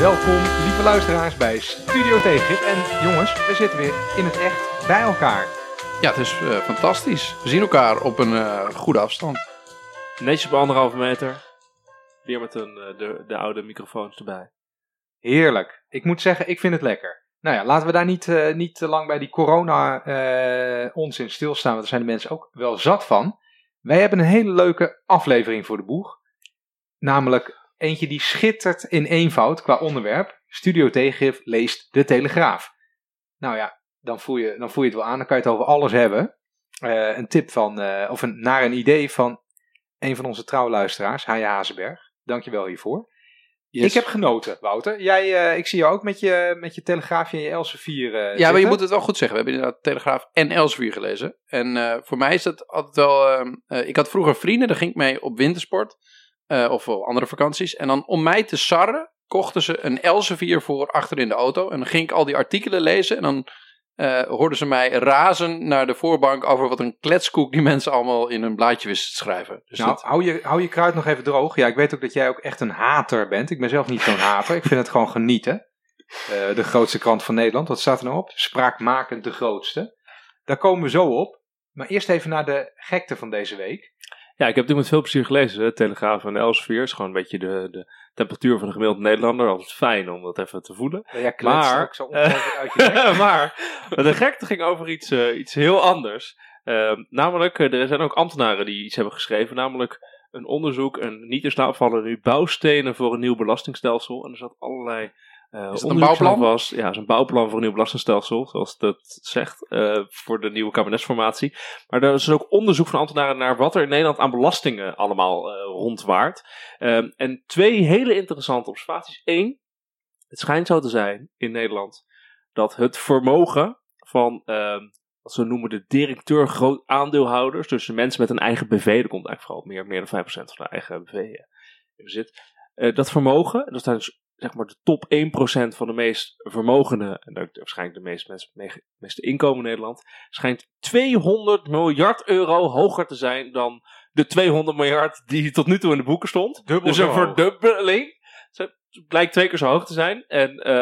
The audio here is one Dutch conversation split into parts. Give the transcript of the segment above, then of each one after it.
Welkom, lieve luisteraars, bij Studio Tegengif. En jongens, we zitten weer in het echt bij elkaar. Ja, het is eh, fantastisch. We zien elkaar op een eh, goede afstand. Netjes op anderhalve meter. Weer met een, eh, de, de oude microfoons erbij. Heerlijk. Ik moet zeggen, ik vind het lekker. Nou ja, laten we daar niet, eh, niet te lang bij die corona eh onzin stilstaan, want daar zijn de mensen ook wel zat van. Wij hebben een hele leuke aflevering voor de boeg. Namelijk eentje die schittert in eenvoud qua onderwerp. Studio Tegengif leest De Telegraaf. Nou ja, dan voel, je, dan voel je het wel aan, dan kan je het over alles hebben. Eh, een tip van, eh, of een, naar een idee van een van onze trouwluisteraars, Haya Hazenberg. Dankjewel hiervoor. Yes. Ik heb genoten, Wouter. Jij, eh, ik zie jou ook met je, met je telegraafje en je Elsevier Ja, maar je moet het wel goed zeggen. We hebben inderdaad Telegraaf en Elsevier gelezen. En voor mij is dat altijd wel... ehm, eh, ik had vroeger vrienden, daar ging ik mee op wintersport. Eh, of andere vakanties. En dan om mij te sarren, kochten ze een Elsevier voor achter in de auto. En dan ging ik al die artikelen lezen. En dan eh, hoorden ze mij razen naar de voorbank over wat een kletskoek die mensen allemaal in een blaadje wisten te schrijven. Dus Nou, dat, hou je, hou je kruid nog even droog. Ja, ik weet ook dat jij ook echt een hater bent. Ik ben zelf niet zo'n hater. Ik vind het gewoon genieten. Eh, de grootste krant van Nederland. Wat staat er nou op? Spraakmakend de grootste. Daar komen we zo op. Maar eerst even naar de gekte van deze week. Ja, ik heb dit met veel plezier gelezen. De Telegraaf en Elsevier is gewoon een beetje de, de temperatuur van de gemiddelde Nederlander. Altijd fijn om dat even te voelen. Ja, Maar- ook zo ongelooflijk uit je maar de gekte ging over iets, eh, iets heel anders. Ehm, namelijk, eh, er zijn ook ambtenaren die iets hebben geschreven. Namelijk een onderzoek, en niet in slaap vallen nu, bouwstenen voor een nieuw belastingstelsel. En er zat allerlei eh Is een bouwplan? Was. Ja, is een bouwplan voor een nieuw belastingstelsel, zoals dat zegt, eh, voor de nieuwe kabinetsformatie. Maar er is ook onderzoek van ambtenaren naar wat er in Nederland aan belastingen allemaal eh, rondwaart. Ehm, en twee hele interessante observaties. Eén, het schijnt zo te zijn in Nederland dat het vermogen van, ehm, wat ze noemen de directeur groot aandeelhouders, dus de mensen met een eigen BV, dat komt eigenlijk vooral meer, meer dan 5% van de eigen BV in bezit. Dat vermogen, dat zijn dus zeg maar de top 1% van de meest vermogende, en dat waarschijnlijk de met het meeste inkomen in Nederland, schijnt 200 miljard euro hoger te zijn dan de 200 miljard die tot nu toe in de boeken stond. Dubbel dus een verdubbeling. Blijkt twee keer zo hoog te zijn. En eh,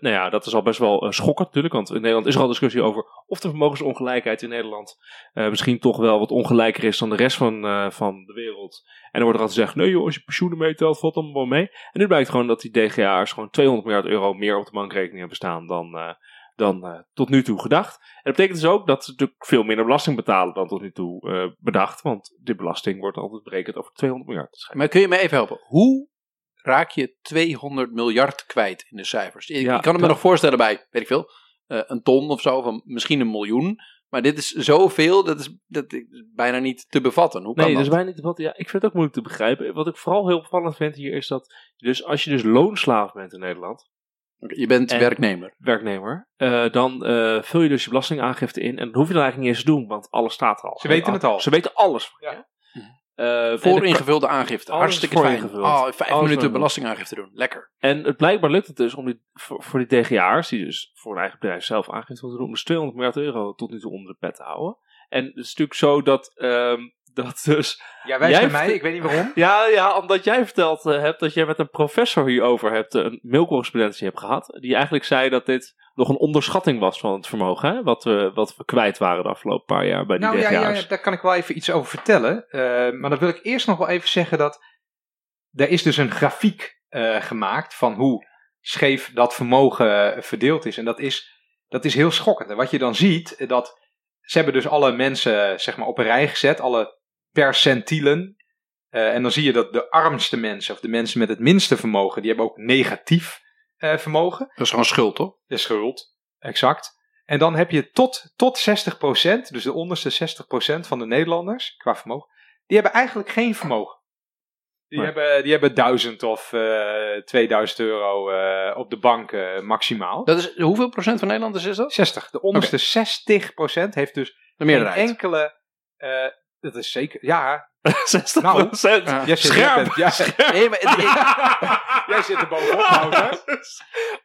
nou ja, dat is al best wel eh, schokkend natuurlijk. Want in Nederland is er al discussie over of de vermogensongelijkheid in Nederland eh, misschien toch wel wat ongelijker is dan de rest van, van de wereld. En er wordt er altijd gezegd, nee joh, als je pensioenen meetelt, valt allemaal wel mee. En nu blijkt gewoon dat die DGA'ers gewoon 200 miljard euro meer op de bankrekening hebben staan dan, dan tot nu toe gedacht. En dat betekent dus ook dat ze natuurlijk veel minder belasting betalen dan tot nu toe bedacht. Want die belasting wordt altijd berekend over 200 miljard. Maar kun je me even helpen? Hoe raak je 200 miljard kwijt in de cijfers? Ik, Ja, ik kan het me nog voorstellen bij, weet ik veel, eh, een ton of zo, van misschien een miljoen. Maar dit is zoveel, dat is, dat is bijna niet te bevatten. Hoe kan Nee, dat? dat is bijna niet wat. Ja, ik vind het ook moeilijk te begrijpen. Wat ik vooral heel opvallend vind hier is dat, dus als je dus loonslaaf bent in Nederland, Oké, je bent En- werknemer. werknemer, eh, dan eh, vul je dus je belastingaangifte in en dat hoef je dan eigenlijk niet eens te doen, want alles staat er al. Ze weten het al. Ze weten alles van Ja. Eh, en Voor de- ingevulde aangifte. Alles Hartstikke voor fijn. ingevuld. Oh, vijf Alles minuten belastingaangifte doen. Lekker. En het blijkbaar lukt het dus om die, voor, voor die DGA'ers, die dus voor hun eigen bedrijf zelf aangifte moeten doen, om dus 200 miljard euro tot nu toe onder de pet te houden. En het is natuurlijk zo dat, ehm, dat dus Ja, wijs Jij mij. Ik weet niet waarom. Ja, ja, omdat jij verteld eh, hebt dat jij met een professor hierover hebt, een mailcorrespondentie hebt gehad. Die eigenlijk zei dat dit nog een onderschatting was van het vermogen. Hè? Wat, we, wat we kwijt waren de afgelopen paar jaar bij die Nou ja, ja, daar kan ik wel even iets over vertellen. Eh, maar dan wil ik eerst nog wel even zeggen dat er is dus een grafiek eh, gemaakt van hoe scheef dat vermogen eh, verdeeld is. En dat is, dat is heel schokkend. En wat je dan ziet, dat ze hebben dus alle mensen zeg maar, op een rij gezet, alle percentielen. En dan zie je dat de armste mensen, of de mensen met het minste vermogen, die hebben ook negatief eh, vermogen. Dat is gewoon schuld, toch? De schuld, exact. En dan heb je tot, tot 60%, dus de onderste 60% van de Nederlanders qua vermogen, die hebben eigenlijk geen vermogen. Die, Nee. hebben, die hebben 1000 of eh 2000 euro eh, op de bank maximaal. Dat is, hoeveel procent van Nederlanders is dat? 60. De onderste 60% heeft dus De meerderheid. enkele. dat is zeker. Ja, 60 Nou, Ja. jij zit, Scherp. jij bent- ja, Nee, maar ik, jij zit er bovenop, Wouter.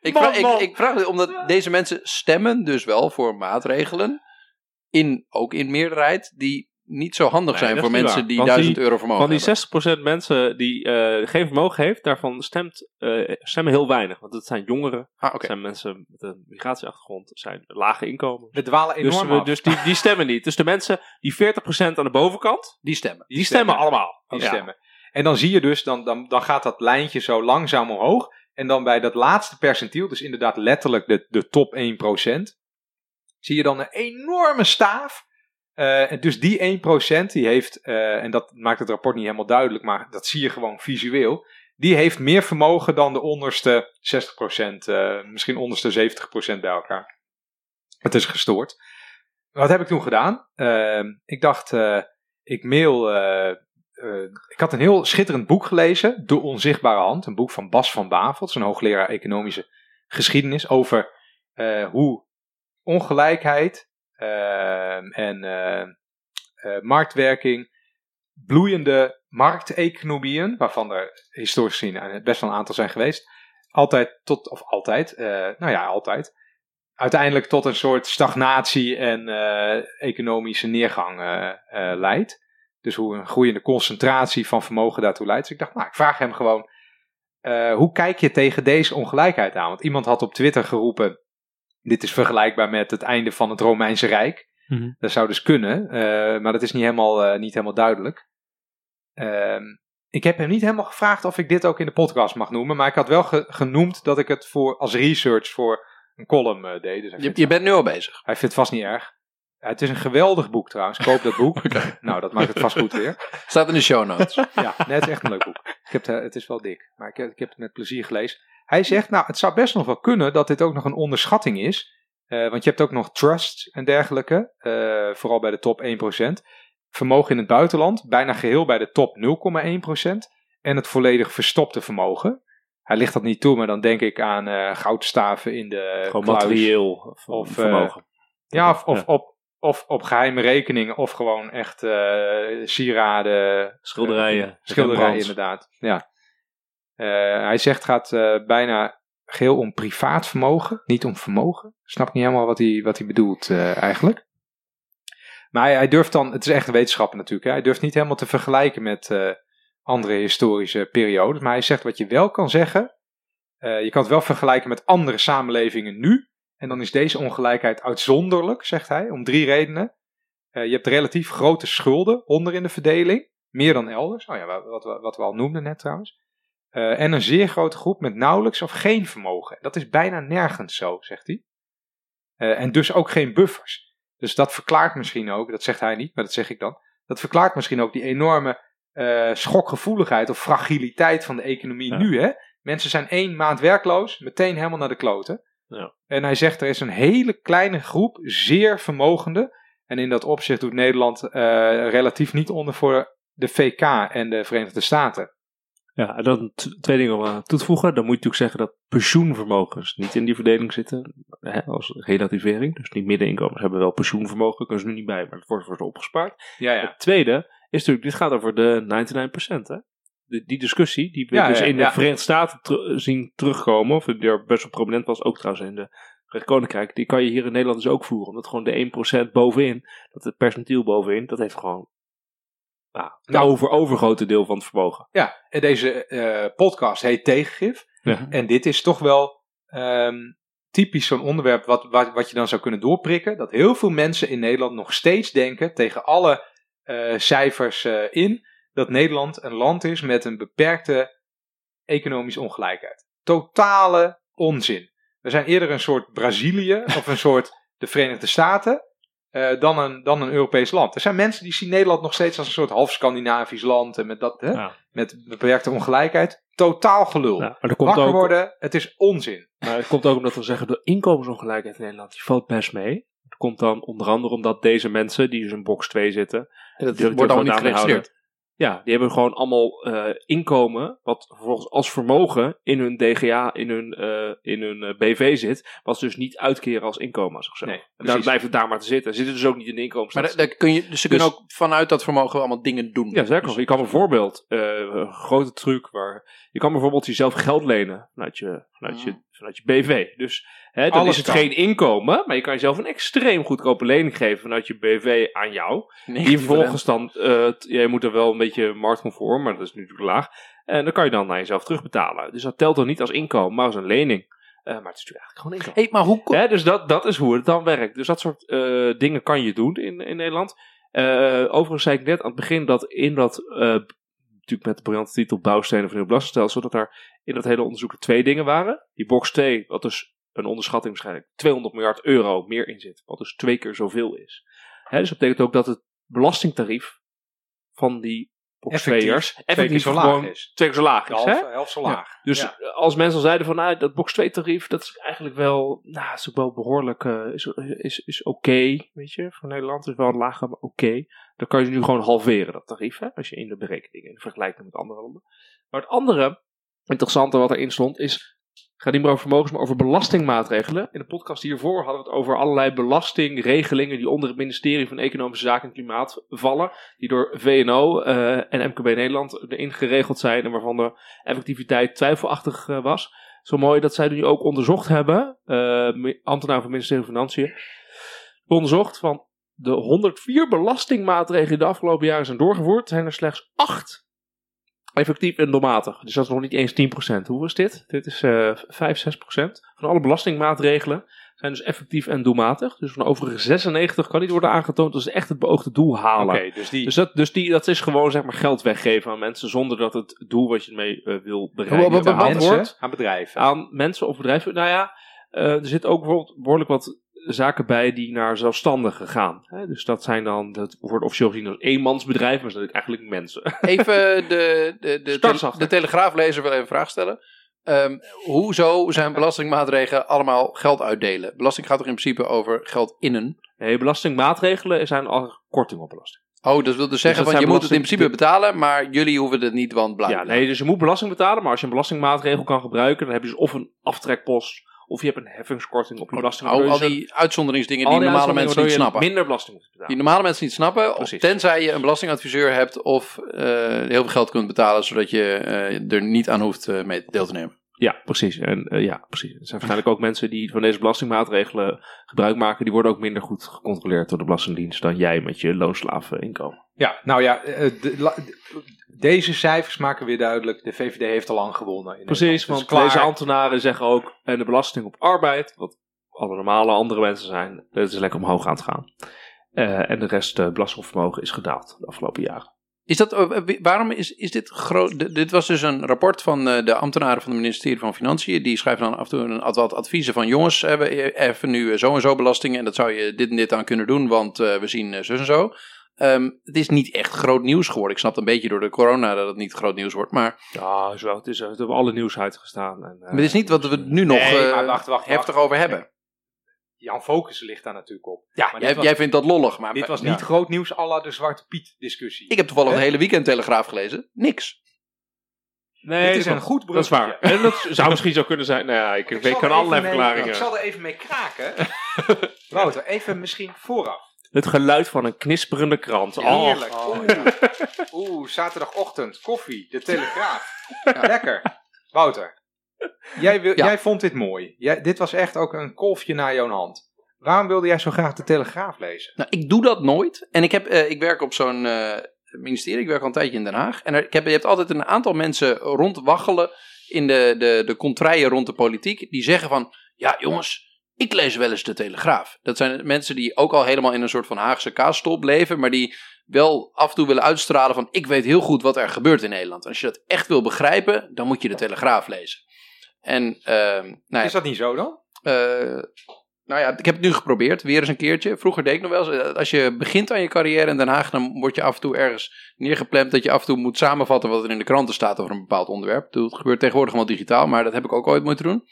ik, Man, vraag, man. ik, ik vraag dit omdat deze mensen stemmen dus wel voor maatregelen, in, ook in meerderheid, die niet zo handig Nee, zijn dat voor mensen waar. die Want 1000 die- euro vermogen Van die hebben. 60% mensen die eh, geen vermogen heeft, daarvan stemt, eh, stemmen heel weinig. Want het zijn jongeren, Ah, zijn mensen met een migratieachtergrond, het zijn lage inkomen. We dwalen Dus, enorm we- af. dus die, die stemmen niet. Dus de mensen die 40% aan de bovenkant, Die stemmen. die, stemmen, allemaal. Die Ja. stemmen. En dan zie je dus, dan, dan, dan gaat dat lijntje zo langzaam omhoog. En dan bij dat laatste percentiel, dus inderdaad letterlijk de, de top 1%, zie je dan een enorme staaf. Eh, dus die 1% die heeft, eh, en dat maakt het rapport niet helemaal duidelijk, maar dat zie je gewoon visueel. Die heeft meer vermogen dan de onderste 60%, eh, misschien onderste 70% bij elkaar. Het is gestoord. Wat heb ik toen gedaan? Eh, ik dacht, ik mail. ik had een heel schitterend boek gelezen, De Onzichtbare Hand. Een boek van Bas van Bavelt, een hoogleraar economische geschiedenis. Over hoe ongelijkheid en eh, eh, marktwerking, bloeiende markteconomieën, waarvan er historisch gezien best wel een aantal zijn geweest, altijd tot, of altijd, eh, nou ja, altijd, uiteindelijk tot een soort stagnatie en eh, economische neergang leidt. Dus hoe een groeiende concentratie van vermogen daartoe leidt. Dus ik dacht, nou, ik vraag hem gewoon, hoe kijk je tegen deze ongelijkheid aan? Want iemand had op Twitter geroepen, dit is vergelijkbaar met het einde van het Romeinse Rijk. Mhm. Dat zou dus kunnen, eh, maar dat is niet helemaal, eh, niet helemaal duidelijk. Ehm, ik heb hem niet helemaal gevraagd of ik dit ook in de podcast mag noemen, maar ik had wel ge- genoemd dat ik het voor, als research voor een column eh, deed. Dus Je, je bent nu al bezig. hij vindt het vast niet erg. Het is een geweldig boek trouwens. Koop dat boek. Nou, dat maakt het vast goed weer. Staat in de show notes. Ja, nee, het is echt een leuk boek. Ik heb het, het is wel dik, maar ik heb, ik heb het met plezier gelezen. Hij zegt, nou, het zou best nog wel kunnen dat dit ook nog een onderschatting is. Eh, want je hebt ook nog trusts en dergelijke, eh, vooral bij de top 1%. Vermogen in het buitenland, bijna geheel bij de top 0,1%. En het volledig verstopte vermogen. Hij ligt dat niet toe, maar dan denk ik aan eh, goudstaven in de Gewoon kluis. materieel of, Of, vermogen. Ja, of, of, Ja. Op, of op geheime rekeningen, of gewoon echt sieraden. Schilderijen. schilderijen, inderdaad. Ja. Eh, hij zegt, gaat eh, bijna geheel om privaat vermogen, niet om vermogen. Snap niet helemaal wat hij, wat hij bedoelt eh, eigenlijk. Maar hij, durft dan, het is echt een wetenschapper natuurlijk, hè, hij durft niet helemaal te vergelijken met andere historische periodes. Maar hij zegt wat je wel kan zeggen, je kan het wel vergelijken met andere samenlevingen nu. En dan is deze ongelijkheid uitzonderlijk, zegt hij, om drie redenen. Je hebt relatief grote schulden onder in de verdeling, meer dan elders. Oh ja, wat, wat, wat we al noemden net trouwens. Eh, en een zeer grote groep met nauwelijks of geen vermogen. Dat is bijna nergens zo, zegt hij. Eh, en dus ook geen buffers. Dus dat verklaart misschien ook, dat zegt hij niet, maar dat zeg ik dan. Dat verklaart misschien ook die enorme eh, schokgevoeligheid of fragiliteit van de economie Ja. nu. Hè? Mensen zijn één maand werkloos, meteen helemaal naar de kloten. Ja. En hij zegt er is een hele kleine groep zeer vermogende. En in dat opzicht doet Nederland relatief niet onder voor de VK en de Verenigde Staten. Ja, en dan twee dingen om aan toe te voegen. Dan moet je natuurlijk zeggen dat pensioenvermogens niet in die verdeling zitten. Hè, als relativering. Dus die middeninkomens hebben wel pensioenvermogen. Kunnen ze nu niet bij, maar het wordt voor ze opgespaard. Ja, Het tweede is natuurlijk, dit gaat over de 99%. Hè? De, die discussie, die we Ja, dus ja, in de ja. Verenigde Staten ter- zien terugkomen. Of die er best wel prominent was, ook trouwens in de Koninkrijk. Die kan je hier in Nederland dus ook voeren. Omdat gewoon de 1% bovenin, dat het percentiel bovenin, dat heeft gewoon nou, het Nou. over, overgrote deel van het vermogen. Ja, en deze eh, podcast heet Tegengif. Ja. En dit is toch wel ehm, typisch zo'n onderwerp wat, wat, wat je dan zou kunnen doorprikken. Dat heel veel mensen in Nederland nog steeds denken, tegen alle eh, cijfers eh, in, dat Nederland een land is met een beperkte economische ongelijkheid. Totale onzin. We zijn eerder een soort Brazilië of een soort de Verenigde Staten eh, dan, een, dan een Europees land. Er zijn mensen die zien Nederland nog steeds als een soort half Scandinavisch land en met, dat, hè, Ja. met beperkte ongelijkheid. Totaal gelul. Ja, maar komt Wakker ook, worden, het is onzin. Maar het komt ook omdat we zeggen, de inkomensongelijkheid in Nederland, die valt best mee. Het komt dan onder andere omdat deze mensen, die dus in box 2 zitten, En dat wordt allemaal niet geregistreerd. Ja, die hebben gewoon allemaal eh, inkomen, wat vervolgens als vermogen in hun DGA, in hun, eh, in hun eh, BV zit, wat ze dus niet uitkeren als inkomen als zichzelf. Nee, en dan blijft het daar maar te zitten. Zitten dus ook niet in de Maar inkomens. daar, daar kun je, dus ze kunnen Dus- ook vanuit dat vermogen allemaal dingen doen. Ja, zeker. nog. Je kan bijvoorbeeld, een grote truc waar, je kan bijvoorbeeld jezelf geld lenen vanuit je, vanuit je vanuit je BV. Dus hè, dan Alles is het kan. geen inkomen, maar je kan jezelf een extreem goedkope lening geven vanuit je BV aan jou. Die vervolgens dan, t- je moet er wel een beetje marktconform, maar dat is nu natuurlijk laag. En dan kan je dan naar jezelf terugbetalen. Dus dat telt dan niet als inkomen, maar als een lening. Eh, maar het is natuurlijk eigenlijk gewoon inkomen. Hey, maar hoe... ko- Hè, dus dat, dat is hoe het dan werkt. Dus dat soort eh, dingen kan je doen in, in Nederland. Eh, overigens zei ik net aan het begin dat in dat, natuurlijk met de briljante titel Bouwstenen van het belastingstelsel, dat daar in dat hele onderzoek er twee dingen waren. Die box T, wat dus een onderschatting waarschijnlijk 200 miljard euro meer in zit, wat dus twee keer zoveel is. Hè, dus dat betekent ook dat het belastingtarief van die box Effectief T'ers twee keer effectief zo laag is. twee keer zo laag is. hè? Half, zo laag. Dus Ja. als mensen al zeiden van nou, dat box 2 tarief, dat is eigenlijk wel, nou, is ook wel behoorlijk, eh, is, is, is oké, weet je, voor Nederland is wel lager, maar oké. Dan kan je nu gewoon halveren, dat tarief, hè, als je in de berekeningen in vergelijking met andere landen. Maar het andere interessante wat erin stond is, gaat niet meer over vermogens, maar over belastingmaatregelen. In de podcast hiervoor hadden we het over allerlei belastingregelingen die onder het ministerie van Economische Zaken en Klimaat vallen. Die door VNO eh, en MKB Nederland erin geregeld zijn en waarvan de effectiviteit twijfelachtig eh, was. Zo mooi dat zij nu ook onderzocht hebben, eh, ambtenaar van het ministerie van Financiën, onderzocht van de 104 belastingmaatregelen die de afgelopen jaren zijn doorgevoerd, zijn er slechts 8 effectief en doelmatig. Dus dat is nog niet eens 10%. Hoe is dit? Dit is eh 5, 6%. Van alle belastingmaatregelen zijn dus effectief en doelmatig. Dus van de overige 96 kan niet worden aangetoond dat ze echt het beoogde doel halen. Dus die... Dus, dat, dus die, dat is gewoon zeg maar geld weggeven aan mensen zonder dat het doel wat je ermee eh, wil bereiken behaald mensen wordt. aan bedrijven. Aan mensen of bedrijven. Nou ja, eh, er zit ook bijvoorbeeld behoorlijk wat zaken bij die naar zelfstandigen gaan. Hè? Dus dat zijn dan, dat wordt officieel gezien als eenmansbedrijven, maar dat zijn eigenlijk mensen. Even de, de, de, de Telegraaflezer wil even een vraag stellen. Ehm, hoezo zijn belastingmaatregelen allemaal geld uitdelen? Belasting gaat toch in principe over geld innen? Nee, belastingmaatregelen zijn al korting op belasting. Oh, dat wil dus zeggen, dat van je moet het in principe betalen, maar jullie hoeven het niet, want bla bla, Ja, nee, dus je moet belasting betalen, maar als je een belastingmaatregel kan gebruiken, dan heb je dus of een aftrekpost, of je hebt een heffingskorting op je belasting. Oh, al waardoor je- die uitzonderingsdingen al die die normale mensen niet snappen. minder belasting moet betalen. Die normale mensen niet snappen, Precies. tenzij je een belastingadviseur hebt of eh, heel veel geld kunt betalen, zodat je eh, er niet aan hoeft eh, mee deel te nemen. Ja, precies. En eh, ja, precies. Er zijn waarschijnlijk ook mensen die van deze belastingmaatregelen gebruik maken. Die worden ook minder goed gecontroleerd door de Belastingdienst dan jij met je loonslaveninkomen. Ja, nou ja, eh, de- la- de- deze cijfers maken weer duidelijk. De VVD heeft al lang gewonnen. in Precies, want klaar. deze ambtenaren zeggen ook, en de belasting op arbeid, wat alle normale andere mensen zijn, dat is lekker omhoog aan het gaan. Eh, en de rest, uh, belastingvermogen is gedaald de afgelopen jaren. Is dat, eh, waarom is, is dit groot? Dit was dus een rapport van eh, de ambtenaren van het ministerie van Financiën. Die schrijven dan af en toe een, wat adviezen van jongens, hebben even nu eh, zo en zo belastingen en dat zou je dit en dit aan kunnen doen, want eh, we zien eh, zus en zo. Ehm, het is niet echt groot nieuws geworden. Ik snap een beetje door de corona dat het niet groot nieuws wordt, maar, Ja, zo, het is het hebben alle nieuws uitgestaan. En, eh, maar het is niet wat we nu nog Nee, eh, wacht, wacht, heftig over hebben. Jan Focus ligt daar natuurlijk op. Ja, Maar jij, dit was- jij vindt dat lollig, maar Dit was ja. niet groot nieuws à la de Zwarte Piet discussie. Ik heb toevallig Hè? een hele weekend Telegraaf gelezen. Niks. Nee, Dit is dat een goed Dat is bruggetje. waar. En dat zou misschien zo kunnen zijn. Nou ja, ik, Ik kan er allerlei even mee- verklaringen. Ik zal er even mee kraken. Wouter, even misschien vooraf. Het geluid van een knisperende krant. Oh. Heerlijk. Oeh. Oeh, zaterdagochtend, koffie, de Telegraaf. Lekker. Wouter, jij, wil, Ja. jij vond dit mooi. Jij, dit was echt ook een kolfje naar jouw hand. Waarom wilde jij zo graag de Telegraaf lezen? Nou, ik doe dat nooit. En ik, heb, eh, ik werk op zo'n eh, ministerie. Ik werk al een tijdje in Den Haag. En er, ik heb, je hebt altijd een aantal mensen rondwaggelen in de, de, de contraien rond de politiek. Die zeggen van, ja jongens, ik lees wel eens de Telegraaf. Dat zijn mensen die ook al helemaal in een soort van Haagse kaasstop leven. Maar die wel af en toe willen uitstralen van, ik weet heel goed wat er gebeurt in Nederland. En als je dat echt wil begrijpen, dan moet je de Telegraaf lezen. En, ehm nou ja, Is dat niet zo dan? eh, nou ja, ik heb het nu geprobeerd, weer eens een keertje. Vroeger deed ik nog wel eens, eh, als je begint aan je carrière in Den Haag, dan word je af en toe ergens neergeplemd dat je af en toe moet samenvatten wat er in de kranten staat over een bepaald onderwerp. Het gebeurt tegenwoordig wel digitaal, maar dat heb ik ook ooit moeten doen.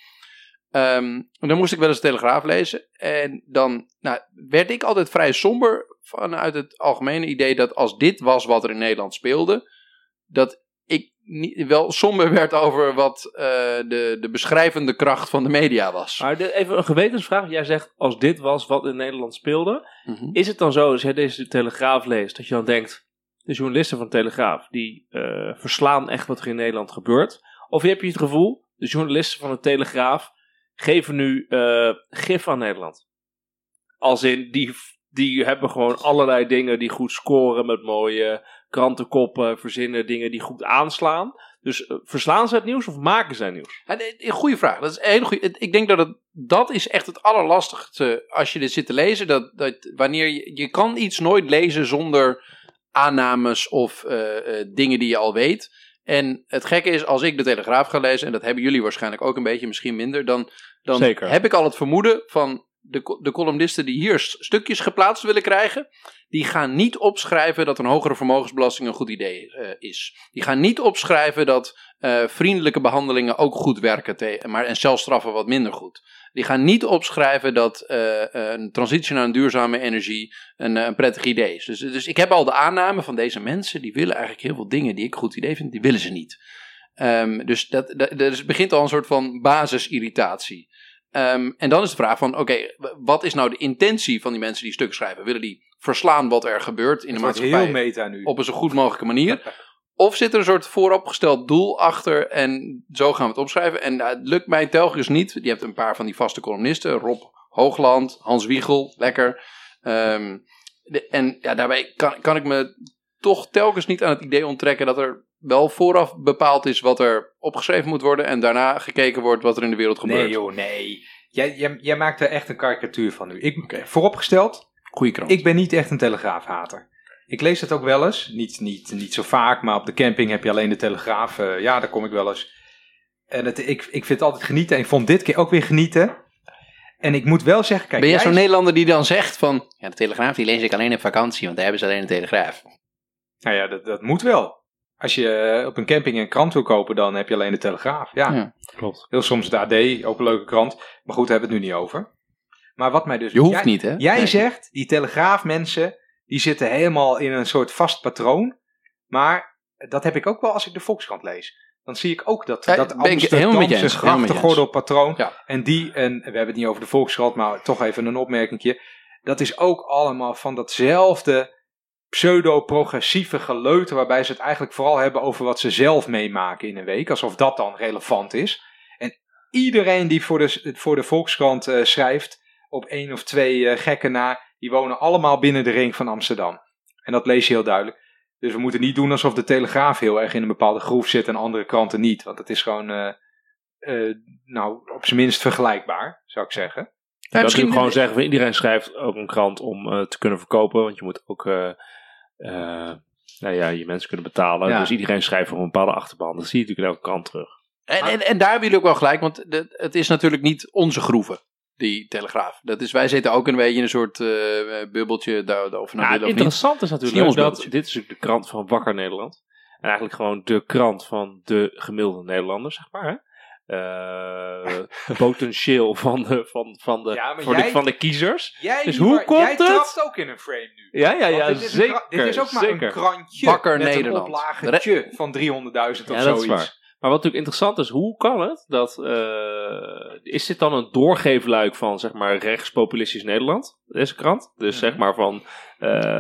En dan moest ik wel eens de Telegraaf lezen. En dan nou, werd ik altijd vrij somber vanuit het algemene idee dat als dit was wat er in Nederland speelde, dat niet, wel somber werd over wat eh, de, de beschrijvende kracht van de media was. Maar de- even een gewetensvraag. Jij zegt, als dit was wat in Nederland speelde. Mhm. Is het dan zo, als jij deze Telegraaf leest, dat je dan denkt... De journalisten van Telegraaf, die eh, verslaan echt wat er in Nederland gebeurt. Of heb je het gevoel, de journalisten van de Telegraaf... geven nu eh, gif aan Nederland. Als in, die, die hebben gewoon allerlei dingen die goed scoren met mooie krantenkoppen, verzinnen dingen die goed aanslaan. Dus eh, verslaan ze het nieuws of maken ze het nieuws? Goede vraag. Dat is een hele goede. Ik denk dat het, dat is echt het allerlastigste als je dit zit te lezen. Dat, dat wanneer je, je kan iets nooit lezen zonder aannames of eh, eh, dingen die je al weet. En het gekke is, als ik de Telegraaf ga lezen, en dat hebben jullie waarschijnlijk ook een beetje, misschien minder, dan, dan Zeker. heb ik al het vermoeden van de, de columnisten die hier stukjes geplaatst willen krijgen, die gaan niet opschrijven dat een hogere vermogensbelasting een goed idee eh, is. Die gaan niet opschrijven dat eh, vriendelijke behandelingen ook goed werken, maar, en celstraffen wat minder goed. Die gaan niet opschrijven dat eh, een transitie naar een duurzame energie een, een prettig idee is. Dus, dus ik heb al de aanname van deze mensen, die willen eigenlijk heel veel dingen die ik goed idee vind, die willen ze niet. Ehm, dus, dat, dat, dus begint al een soort van basisirritatie. Ehm, en dan is de vraag van, oké, wat is nou de intentie van die mensen die stukken schrijven? Willen die verslaan wat er gebeurt in de Het maatschappij? heel meta nu. op een zo goed mogelijke manier. Of zit er een soort vooropgesteld doel achter en zo gaan we het opschrijven. En uh, het lukt mij telkens niet. Je hebt een paar van die vaste columnisten. Rob Hoogland, Hans Wiegel, lekker. Ehm, de- en ja, daarbij kan, kan ik me toch telkens niet aan het idee onttrekken dat er wel vooraf bepaald is wat er opgeschreven moet worden. En daarna gekeken wordt wat er in de wereld gebeurt. Nee joh, nee. Jij, jij, jij maakt er echt een karikatuur van nu. Ik, Vooropgesteld, Goeie krant. ik ben niet echt een telegraafhater. Ik lees het ook wel eens. Niet, niet, niet zo vaak, maar op de camping heb je alleen de telegraaf. eh, ja, daar kom ik wel eens. En het, ik, ik vind het altijd genieten. En ik vond dit keer ook weer genieten. En ik moet wel zeggen, kijk, ben jij jij- zo'n Nederlander die dan zegt van... Ja, de Telegraaf die lees ik alleen op vakantie, want daar hebben ze alleen een Telegraaf. Nou ja, dat, dat moet wel. Als je eh, op een camping een krant wil kopen, dan heb je alleen de Telegraaf. Ja, Ja. Klopt. heel soms de AD, ook een leuke krant. Maar goed, daar hebben we het nu niet over. Maar wat mij dus... Je hoeft jij, niet, hè? Jij Nee. zegt, die Telegraafmensen, die zitten helemaal in een soort vast patroon. Maar dat heb ik ook wel als ik de Volkskrant lees. Dan zie ik ook dat, Ja, dat je grachtengordelpatroon. Ja. En die, en we hebben het niet over de Volkskrant, maar toch even een opmerkingje. Dat is ook allemaal van datzelfde pseudo-progressieve geleuter, waarbij ze het eigenlijk vooral hebben over wat ze zelf meemaken in een week, alsof dat dan relevant is. En iedereen die voor de, voor de Volkskrant eh, schrijft, op één of twee eh, gekken na, die wonen allemaal binnen de ring van Amsterdam. En dat lees je heel duidelijk. Dus we moeten niet doen alsof de Telegraaf heel erg in een bepaalde groef zit en andere kranten niet. Want het is gewoon, eh, eh, nou, op zijn minst vergelijkbaar, zou ik zeggen. Ja, dat misschien wil ik gewoon zeggen, iedereen schrijft ook een krant om eh, te kunnen verkopen. Want je moet ook nou ja, je mensen kunnen betalen. Ja. Dus iedereen schrijft voor een bepaalde achterban. Dat zie je natuurlijk elke krant terug. En, en, en daar hebben jullie ook wel gelijk, want de- het is natuurlijk niet onze groeven, die Telegraaf. Dat is, wij zitten ook een beetje in een soort eh, bubbeltje, daar, of nou Ja, niet. interessante is Is natuurlijk ons dat dit is de krant van Wakker Nederland. En eigenlijk gewoon de krant van de gemiddelde Nederlander, zeg maar. Hè? Eh, potentieel van de, van, van, de, Ja, voor de, jij- van de kiezers. Jij, Dus hoe komt jij het? trapt ook in een frame nu. Ja, ja, ja, dit zeker. dit is ook maar zeker. een krantje Wakker met Nederland. een oplagetje van 300.000 of Ja, zoiets. Maar wat natuurlijk interessant is, hoe kan het dat. eh, is dit dan een doorgeefluik van zeg maar rechtspopulistisch Nederland, deze krant? Dus Mhm. zeg maar van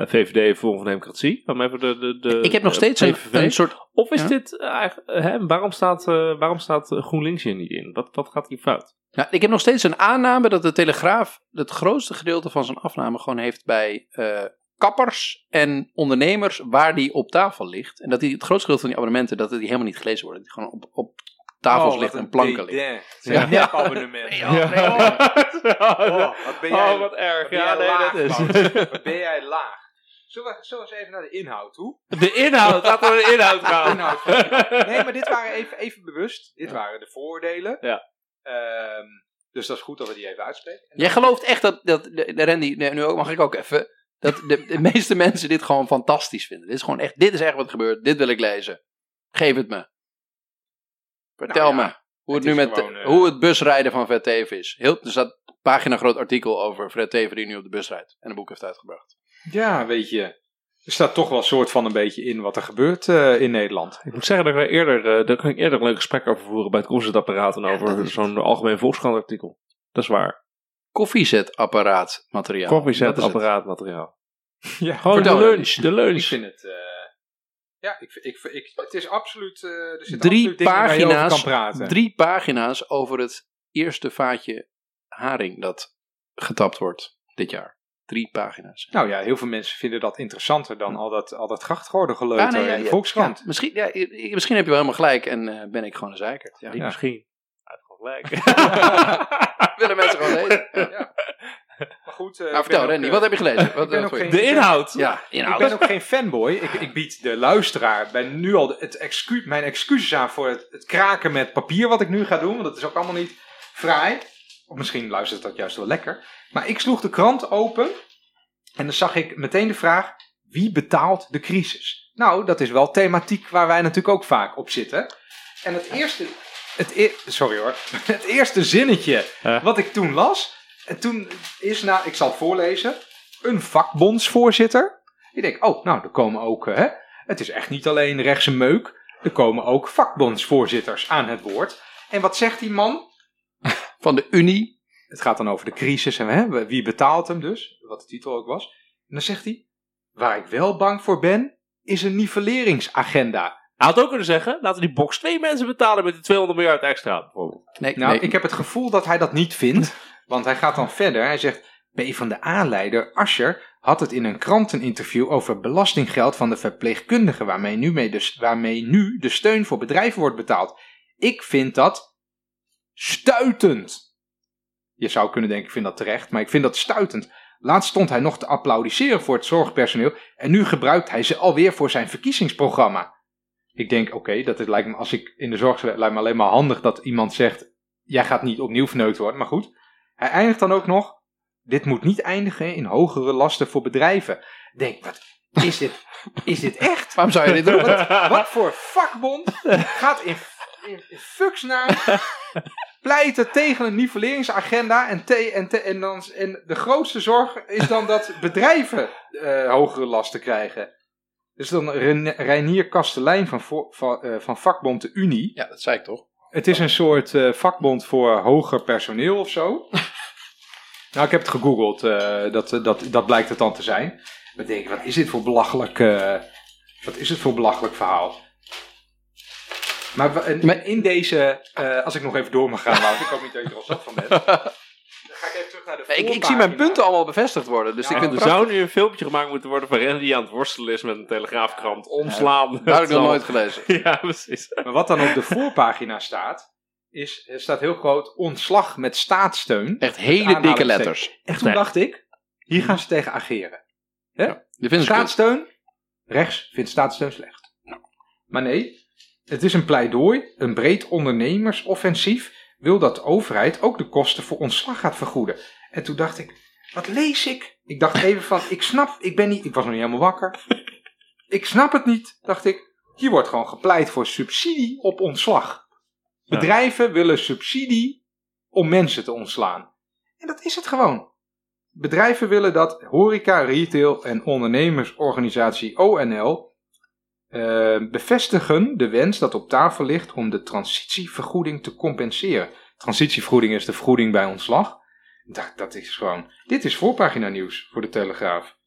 VVD, Forum van Democratie. Dan even de, de, de, Ik heb nog steeds een, een soort... Of is Ja? dit eigenlijk. hè, waarom, staat, eh, waarom staat GroenLinks hier niet in? Wat, wat gaat hier fout? Ja, ik heb nog steeds een aanname dat de Telegraaf het grootste gedeelte van zijn afname gewoon heeft bij eh, kappers en ondernemers waar die op tafel ligt. En dat die het grootste gedeelte van die abonnementen, dat die helemaal niet gelezen worden. Dat die gewoon op, op tafels Oh, ligt en planken ligt. Ja. nepabonnement. Ja, nee, Oh, wat ben jij, oh, wat erg. wat Ja, jij nee, laag, dat is. Wat ben jij laag. Zullen we, zullen we eens even naar de inhoud toe? De inhoud, laten we naar de inhoud gaan. Inhoud. Nee, maar dit waren even, even bewust. Dit waren de voordelen. Ja. Ehm, dus dat is goed dat we die even uitspreken. En Jij gelooft echt dat, dat de, de Randy, nee, nu ook- mag ik ook even, dat de, de meeste mensen dit gewoon fantastisch vinden. Dit is gewoon echt, dit is echt wat er gebeurt, dit wil ik lezen. Geef het me. Vertel Nou ja, me hoe het, het nu met gewoon, eh, hoe het busrijden van Fred Teven is. Heel, er staat een pagina groot artikel over Fred Teven die nu op de bus rijdt en een boek heeft uitgebracht. Ja, weet je. Er staat toch wel een soort van een beetje in wat er gebeurt eh, in Nederland. Ik moet zeggen dat ik daar eerder, eh, daar kan ik eerder een leuk gesprek over voeren bij het concertapparaat en over zo'n algemeen volkskrant artikel. Dat is waar. Koffiezetapparaat materiaal. Koffiezet, Dat is het. apparaatmateriaal. Ja, Gewoon Vertel, de lunch, de Ik lunch. vind het. eh, ja, ik, ik, ik, het is absoluut. eh er zitten Drie absoluut dingen waar je over pagina's, kan praten. drie pagina's over het eerste vaatje haring dat getapt wordt dit jaar. Drie pagina's. Nou ja, heel veel mensen vinden dat interessanter dan al dat, al dat Ah, nee, ja, in de ja, Volkskrant. ja, misschien, ja, misschien heb je wel helemaal gelijk en eh, ben ik gewoon een zeikert. Ja. misschien. Gelijk. Willen mensen gewoon lezen? Ja. Maar goed, eh, Nou, ik vertel Randy, eh, wat heb je gelezen? Wat, geen- De inhoud. Ja, Ik inhoud. ben ook geen fanboy. Ik, ik bied de luisteraar bij nu al het excu mijn excuses aan voor het, het kraken met papier wat ik nu ga doen. Want dat is ook allemaal niet fraai. Of misschien luistert dat juist wel lekker. Maar ik sloeg de krant open. En dan zag ik meteen de vraag. Wie betaalt de crisis? Nou, dat is wel thematiek waar wij natuurlijk ook vaak op zitten. En het eerste... Het e- sorry hoor. Het eerste zinnetje Huh? wat ik toen las. En toen is, nou, ik zal het voorlezen. Een vakbondsvoorzitter. Ik denk, oh, nou, er komen ook, eh, hè. Het is echt niet alleen rechtse meuk. Er komen ook vakbondsvoorzitters aan het woord. En wat zegt die man? Van de Unie. Het gaat dan over de crisis en hè, wie betaalt hem dus. Wat de titel ook was. En dan zegt hij, waar ik wel bang voor ben, is een nivelleringsagenda. Hij had ook kunnen zeggen, laten we die box twee mensen betalen met die 200 miljard extra. Bijvoorbeeld. Nee, Nou, nee. ik heb het gevoel dat hij dat niet vindt. Want hij gaat dan verder. Hij zegt, P van de A-leider Ascher had het in een kranteninterview over belastinggeld van de verpleegkundigen waarmee nu, mee de, waarmee nu de steun voor bedrijven wordt betaald. Ik vind dat stuitend. Je zou kunnen denken, ik vind dat terecht, maar ik vind dat stuitend. Laatst stond hij nog te applaudisseren voor het zorgpersoneel en nu gebruikt hij ze alweer voor zijn verkiezingsprogramma. Ik denk, oké, dat lijkt me, als ik in de zorg lijkt me alleen maar handig dat iemand zegt, jij gaat niet opnieuw verneukt worden, maar goed. Hij eindigt dan ook nog, dit moet niet eindigen in hogere lasten voor bedrijven. Ik Denk, wat is dit? Is dit echt? Waarom zou je dit doen? Wat, wat voor vakbond gaat in, in, in fucks naar pleiten tegen een nivelleringsagenda en, te, en, te, en, dan, en de grootste zorg is dan dat bedrijven eh, hogere lasten krijgen. Dus dan Ren- Reinier Kastelein van, van, eh, van vakbond de Unie. Ja, dat zei ik toch. Het is een soort eh, vakbond voor hoger personeel of zo. nou, ik heb het gegoogeld. eh, dat, dat, dat blijkt het dan te zijn. Maar denk, wat is dit voor belachelijk, wat is het voor belachelijk verhaal? Maar in deze, als ik nog even door mag gaan, Wout, ik hoop niet dat je er al zat van bent. terug naar de ik, ik zie mijn punten allemaal bevestigd worden. Dus Ja, ik vind er prachtig. zou nu een filmpje gemaakt moeten worden van Randy die aan het worstelen is met een telegraafkrant. Omslaan. Dat heb ik nog nooit gelezen. Ja, precies. Maar wat dan op de voorpagina staat, is, er staat heel groot ontslag met staatssteun. Echt hele dikke letters. En toen dacht ik, hier gaan ze tegen ageren. Ze kut. Staatssteun, rechts vindt staatssteun slecht. Maar nee, het is een pleidooi, een breed ondernemersoffensief wil dat de overheid ook de kosten voor ontslag gaat vergoeden. En toen dacht ik, wat lees ik? Ik dacht even van, ik snap, ik ben niet, ik was nog niet helemaal wakker. Ik snap het niet, dacht ik. Hier wordt gewoon gepleit voor subsidie op ontslag. Bedrijven willen subsidie om mensen te ontslaan. En dat is het gewoon. Bedrijven willen dat horeca, retail en ondernemersorganisatie ONL eh, bevestigen de wens dat op tafel ligt om de transitievergoeding te compenseren. Transitievergoeding is de vergoeding bij ontslag. Dat, dat is gewoon. Dit is voorpagina nieuws voor de Telegraaf.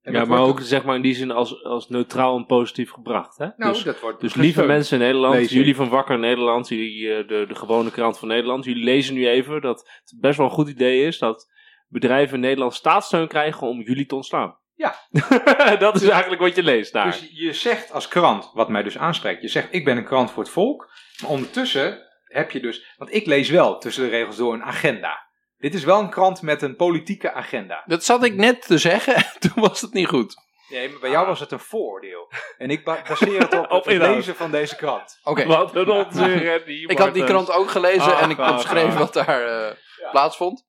En Ja, maar ook zeg maar in die zin als, als neutraal en positief gebracht. Hè? Nou, dus dat wordt dus lieve mensen in Nederland, jullie van Wakker Nederland, jullie, eh, de, de gewone krant van Nederland, jullie lezen nu even dat het best wel een goed idee is dat bedrijven in Nederland staatssteun krijgen om jullie te ontslaan. Ja. dat is eigenlijk wat je leest daar. Dus je zegt als krant, wat mij dus aanspreekt, je zegt ik ben een krant voor het volk, maar ondertussen heb je dus, want ik lees wel tussen de regels door een agenda. Dit is wel een krant met een politieke agenda. Dat zat ik net te zeggen en toen was het niet goed. Nee, maar bij jou was het een vooroordeel. En ik ba- baseer het op, Op het inhoud. lezen van deze krant. Oké, Wat een onzin, ik had die krant ook gelezen Ah, en ik ah, opschreef ah. wat daar eh, Ja. plaatsvond.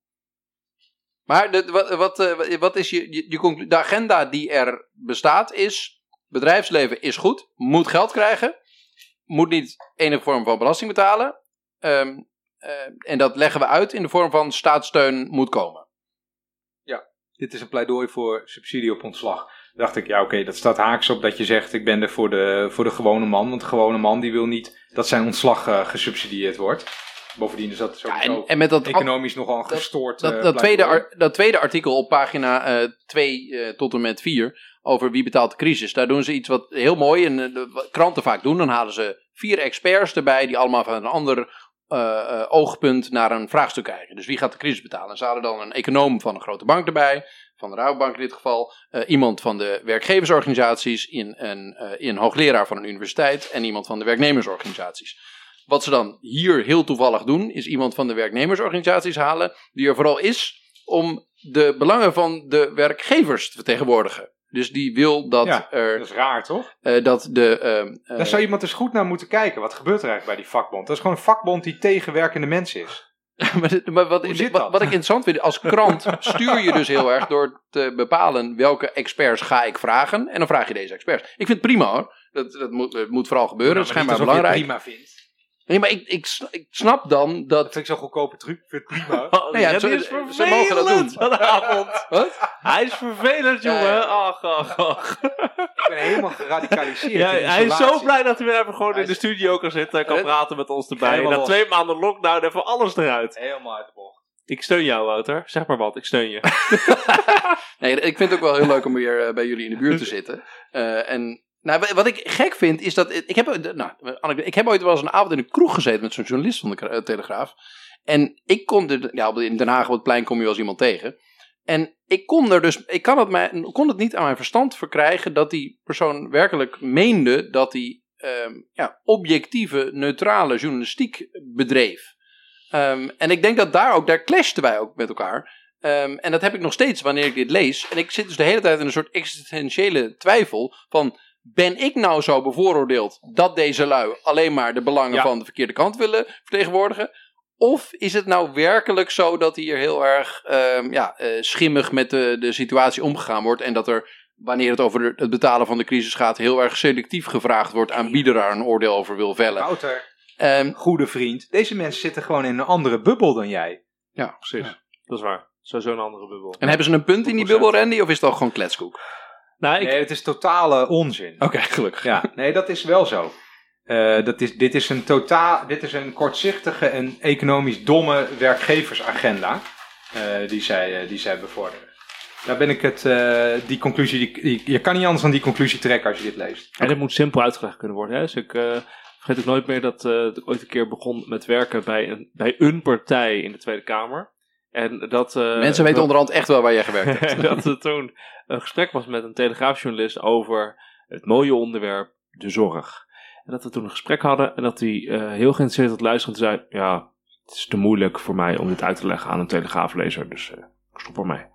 Maar de, wat, wat, eh, wat is je, de agenda die er bestaat is... bedrijfsleven is goed, moet geld krijgen... moet niet enige vorm van belasting betalen... ehm, eh, en dat leggen we uit in de vorm van staatssteun moet komen. Dit is een pleidooi voor subsidie op ontslag. Dacht ik, ja oké, dat staat haaks op dat je zegt ik ben er voor de, voor de gewone man. Want de gewone man die wil niet dat zijn ontslag eh, gesubsidieerd wordt. Bovendien is dat Ja, sowieso en, en met dat economisch nogal een gestoord Dat, eh, dat, tweede, ar- dat tweede artikel op pagina 2 tot en met 4 over wie betaalt de crisis. Daar doen ze iets wat heel mooi en eh, de- wat kranten vaak doen. Dan halen ze vier experts erbij die allemaal van een ander eh, eh, oogpunt naar een vraagstuk kijken. Dus wie gaat de crisis betalen? En ze hadden dan een econoom van een grote bank erbij, van de Rabobank in dit geval, eh, iemand van de werkgeversorganisaties, in een, eh, een hoogleraar van een universiteit en iemand van de werknemersorganisaties. Wat ze dan hier heel toevallig doen, is iemand van de werknemersorganisaties halen, die er vooral is om de belangen van de werkgevers te vertegenwoordigen. Dus die wil dat Ja, er Dat is raar, toch? eh, dat de. ehm, eh, Daar zou iemand dus goed naar moeten kijken. Wat gebeurt er eigenlijk bij die vakbond? Dat is gewoon een vakbond die tegen werkende mensen is. maar wat, zit wat, ik interessant vind, als krant stuur je dus heel erg door te bepalen welke experts ga ik vragen. En dan vraag je deze experts. Ik vind het prima hoor. Dat, dat moet, dat moet vooral gebeuren. Dat is schijnbaar belangrijk. prima vindt. Nee, maar ik, ik, ik snap dan Dat dat. vind ik zo'n goedkope truc. Ik vind het prima. Oh, Nou ja, ja, ze- mogen dat doen. vanavond. Wat? Hij is vervelend, jongen. ja. Ach, ach, ach. ik ben helemaal geradicaliseerd. Ja, hij is zo blij dat hij weer even gewoon Hij in de studio kan zitten en kan Het- praten met ons erbij. Na twee maanden lockdown even alles eruit. Helemaal uit de bocht. Ik steun jou, Wouter. Zeg maar wat, ik steun je. Nee, ik vind het ook wel heel leuk om weer eh, bij jullie in de buurt te zitten. Eh, en nou, wa- wat ik gek vind is dat. Ik heb, nou, ik heb ooit wel eens een avond in een kroeg gezeten met zo'n journalist van de eh, Telegraaf. En ik kon er. Ja, in Den Haag op het plein kom je wel eens iemand tegen. En ik kon er dus. Ik kan het, mij, kon het niet aan mijn verstand verkrijgen dat die persoon werkelijk meende dat hij. ehm, ja, objectieve, neutrale journalistiek bedreef. Ehm, en ik denk dat daar ook. Daar clashten wij ook met elkaar. Ehm, en dat heb ik nog steeds wanneer ik dit lees. En ik zit dus de hele tijd in een soort existentiële twijfel van... Ben ik nou zo bevooroordeeld dat deze lui alleen maar de belangen Ja. van de verkeerde kant willen vertegenwoordigen? Of is het nou werkelijk zo dat hier heel erg ehm, ja, eh, schimmig met de, de situatie omgegaan wordt en dat er, wanneer het over het betalen van de crisis gaat, heel erg selectief gevraagd wordt aan wie er daar een oordeel over wil vellen? Wouter, Ehm, goede vriend. Deze mensen zitten gewoon in een andere bubbel dan jij. ja, Precies. Dat is waar. Sowieso een andere bubbel. En hebben ze een punt in die 100%. bubbel, Randy, of is het al gewoon kletskoek? Nou, ik, Nee, het is totale onzin. Oké, gelukkig. Ja, nee, dat is wel zo. Eh, dat is, dit, is een totaal, dit is een kortzichtige en economisch domme werkgeversagenda eh, die, zij, eh, die zij bevorderen. Daar ben ik het, die conclusie, die, die- je kan niet anders dan die conclusie trekken als je dit leest. En het moet simpel uitgelegd kunnen worden. Hè? Dus ik vergeet ook nooit meer dat, dat ik ooit een keer begon met werken bij een, bij een partij in de Tweede Kamer. En dat, eh, Mensen weten onderhand echt wel waar jij gewerkt hebt. dat er toen een gesprek was met een telegraafjournalist over het mooie onderwerp, de zorg. En dat we toen een gesprek hadden en dat hij eh, heel geïnteresseerd had luisteren en zei: Ja, het is te moeilijk voor mij om dit uit te leggen aan een telegraaflezer, dus eh, ik stop ermee.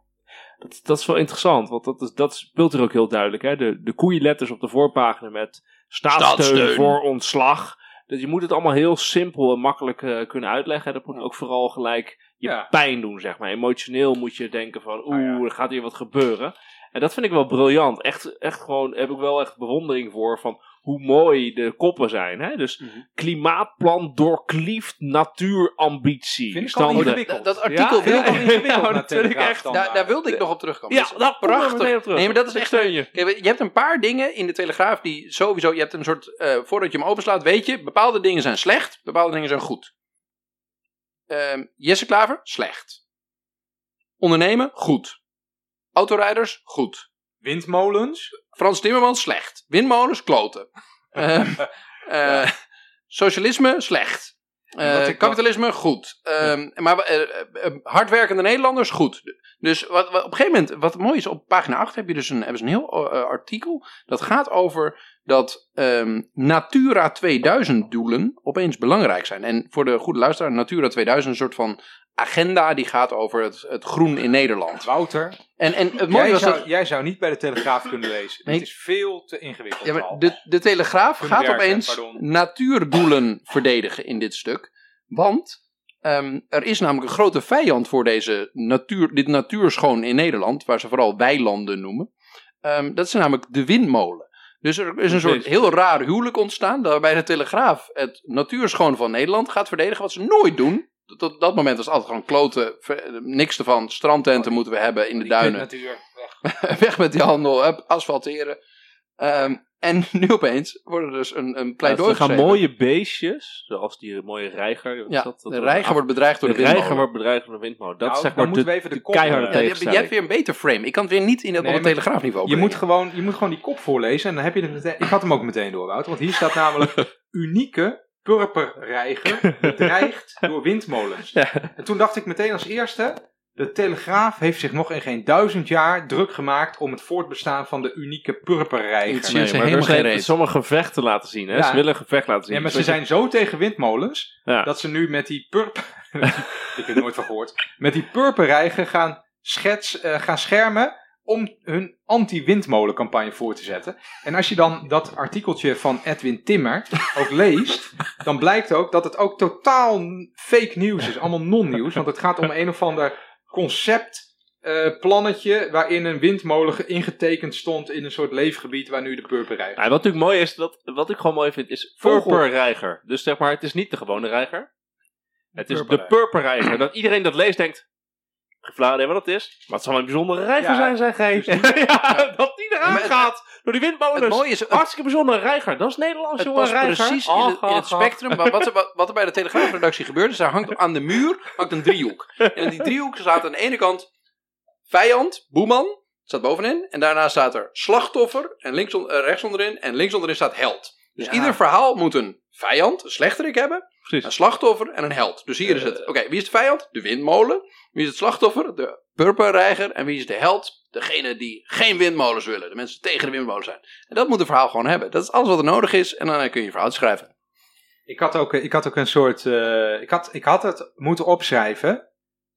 Dat, dat is wel interessant, want dat, is, dat speelt er ook heel duidelijk. Hè? De, de koeienletters op de voorpagina met staatssteun, Staatssteun. voor ontslag. Dus je moet het allemaal heel simpel en makkelijk eh, kunnen uitleggen. Dat moet ook vooral gelijk je Ja. pijn doen, zeg maar. Emotioneel moet je denken van, oeh, Ah, ja. er gaat hier wat gebeuren. En dat vind ik wel briljant. Echt, echt gewoon, heb ik wel echt bewondering voor van hoe mooi de koppen zijn. Hè? Dus Mhm. klimaatplan doorklieft natuurambitie. Vind ik al ingewikkeld. Dat, dat artikel Ja, wil ja, ik nog ja, ingewikkeld ja, Telegraaf echt. Daar, daar wilde ik nog op terugkomen. Ja, Dat is prachtig. meteen op terug. Nee, maar dat is Ik echt. steun je. Kijk, je hebt een paar dingen in de Telegraaf die sowieso. Je hebt een soort. eh, voordat je hem openslaat, weet je. Bepaalde dingen zijn slecht, bepaalde dingen zijn goed. Ehm, Jesse Klaver, slecht. Ondernemen, goed. Autorijders, goed. Windmolens? Frans Timmermans, slecht. Windmolens, kloten. Ehm, eh, socialisme, slecht. Eh, kapitalisme, goed. Ehm, Maar eh, eh, hardwerkende Nederlanders, goed. Dus wat, wat- op een gegeven moment, wat mooi is, op pagina 8 heb je dus een, hebben ze een heel artikel. Dat gaat over dat ehm, Natura 2000 doelen opeens belangrijk zijn. En voor de goede luisteraar, Natura 2000 is een soort van agenda die gaat over het, het groen in Nederland. Wouter, En, en het mooie jij was zou, dat... jij zou niet bij de Telegraaf kunnen lezen. Nee. Het is veel te ingewikkeld. Ja, maar de, de Telegraaf gaat werken, opeens pardon. natuurdoelen verdedigen in dit stuk. Want ehm, er is namelijk een grote vijand voor deze natuur, dit natuurschoon in Nederland, waar ze vooral weilanden noemen. Ehm, dat is namelijk de windmolen. Dus er is een soort heel raar huwelijk ontstaan, waarbij de Telegraaf het natuurschoon van Nederland gaat verdedigen, wat ze nooit doen. Tot tot dat moment was het altijd gewoon kloten, ver- niks ervan, strandtenten moeten we hebben in de duinen. kutnatuur, weg. Weg met die handel, hup, asfalteren. Ehm, en nu opeens wordt er dus een, een Ja, pleidooi er gaan mooie beestjes, zoals die mooie reiger. Ja, dat? Dat de reiger wordt bedreigd door de de, windmolen. reiger wordt bedreigd door de windmolen. Dat Nou, is zeg maar moeten de, we even de de kop, keiharde Ja, je, hebt- tegenstelling. weer een beter frame. Ik kan het weer niet in het, Nee, op het telegraafniveau Je moet, gewoon, je moet gewoon die kop voorlezen en dan heb je het meteen. Ik had hem ook meteen door, Wouter, want hier staat namelijk unieke purperreiger bedreigd door windmolens. Ja. En toen dacht ik meteen als eerste, de Telegraaf heeft zich nog in geen duizend jaar druk gemaakt om het voortbestaan van de unieke purperreiger. Nee, ze maar er helemaal geen sommige gevechten laten zien. Hè? Ja. Ze willen een gevecht laten zien. Ja, maar ze zijn zo tegen windmolens, Ja. dat ze nu met die purper... ik heb er nooit van gehoord. Met die purperreiger gaan, schets, eh, gaan schermen om hun anti-windmolencampagne voor te zetten. En als je dan dat artikeltje van Edwin Timmer ook leest, dan blijkt ook dat het ook totaal fake nieuws is. Allemaal non-nieuws, want het gaat om een of ander concept... eh, plannetje waarin een windmolen ge- ingetekend stond in een soort leefgebied waar nu de purperreiger. Ja, wat natuurlijk mooi is, dat, wat ik gewoon mooi vind, is purperreiger. Dus zeg maar, het is niet de gewone reiger. Het is de purperreiger. Dat iedereen dat leest denkt, wat het is. Maar het zal een bijzondere reiger Ja, zijn, zeg hij. dus ja, dat die eraan Maar het- gaat door die windmolens. Het mooie is, het, Hartstikke bijzondere reiger. Dat is Nederlands, het jongen. past reiger. precies in het, in spectrum. Maar wat, er- wat, wat er bij de Telegraafredactie gebeurt, is daar hangt aan de muur hangt een driehoek. En in die driehoek staat aan de ene kant vijand, boeman, staat bovenin. En daarna staat er slachtoffer, en links on- eh, rechts onderin. En links onderin staat held. Dus Ja. ieder verhaal moet een vijand, een slechterik hebben. Precies. Een slachtoffer en een held. Dus hier is het. Oké, wie is de vijand? De windmolen. Wie is het slachtoffer? De purperreiger. En wie is de held? Degene die geen windmolens willen. De mensen die tegen de windmolen zijn. En dat moet een verhaal gewoon hebben. Dat is alles wat er nodig is. En dan kun je je verhaal schrijven. Ik had ook, ik had ook een soort. eh, ik, had, ik had het moeten opschrijven.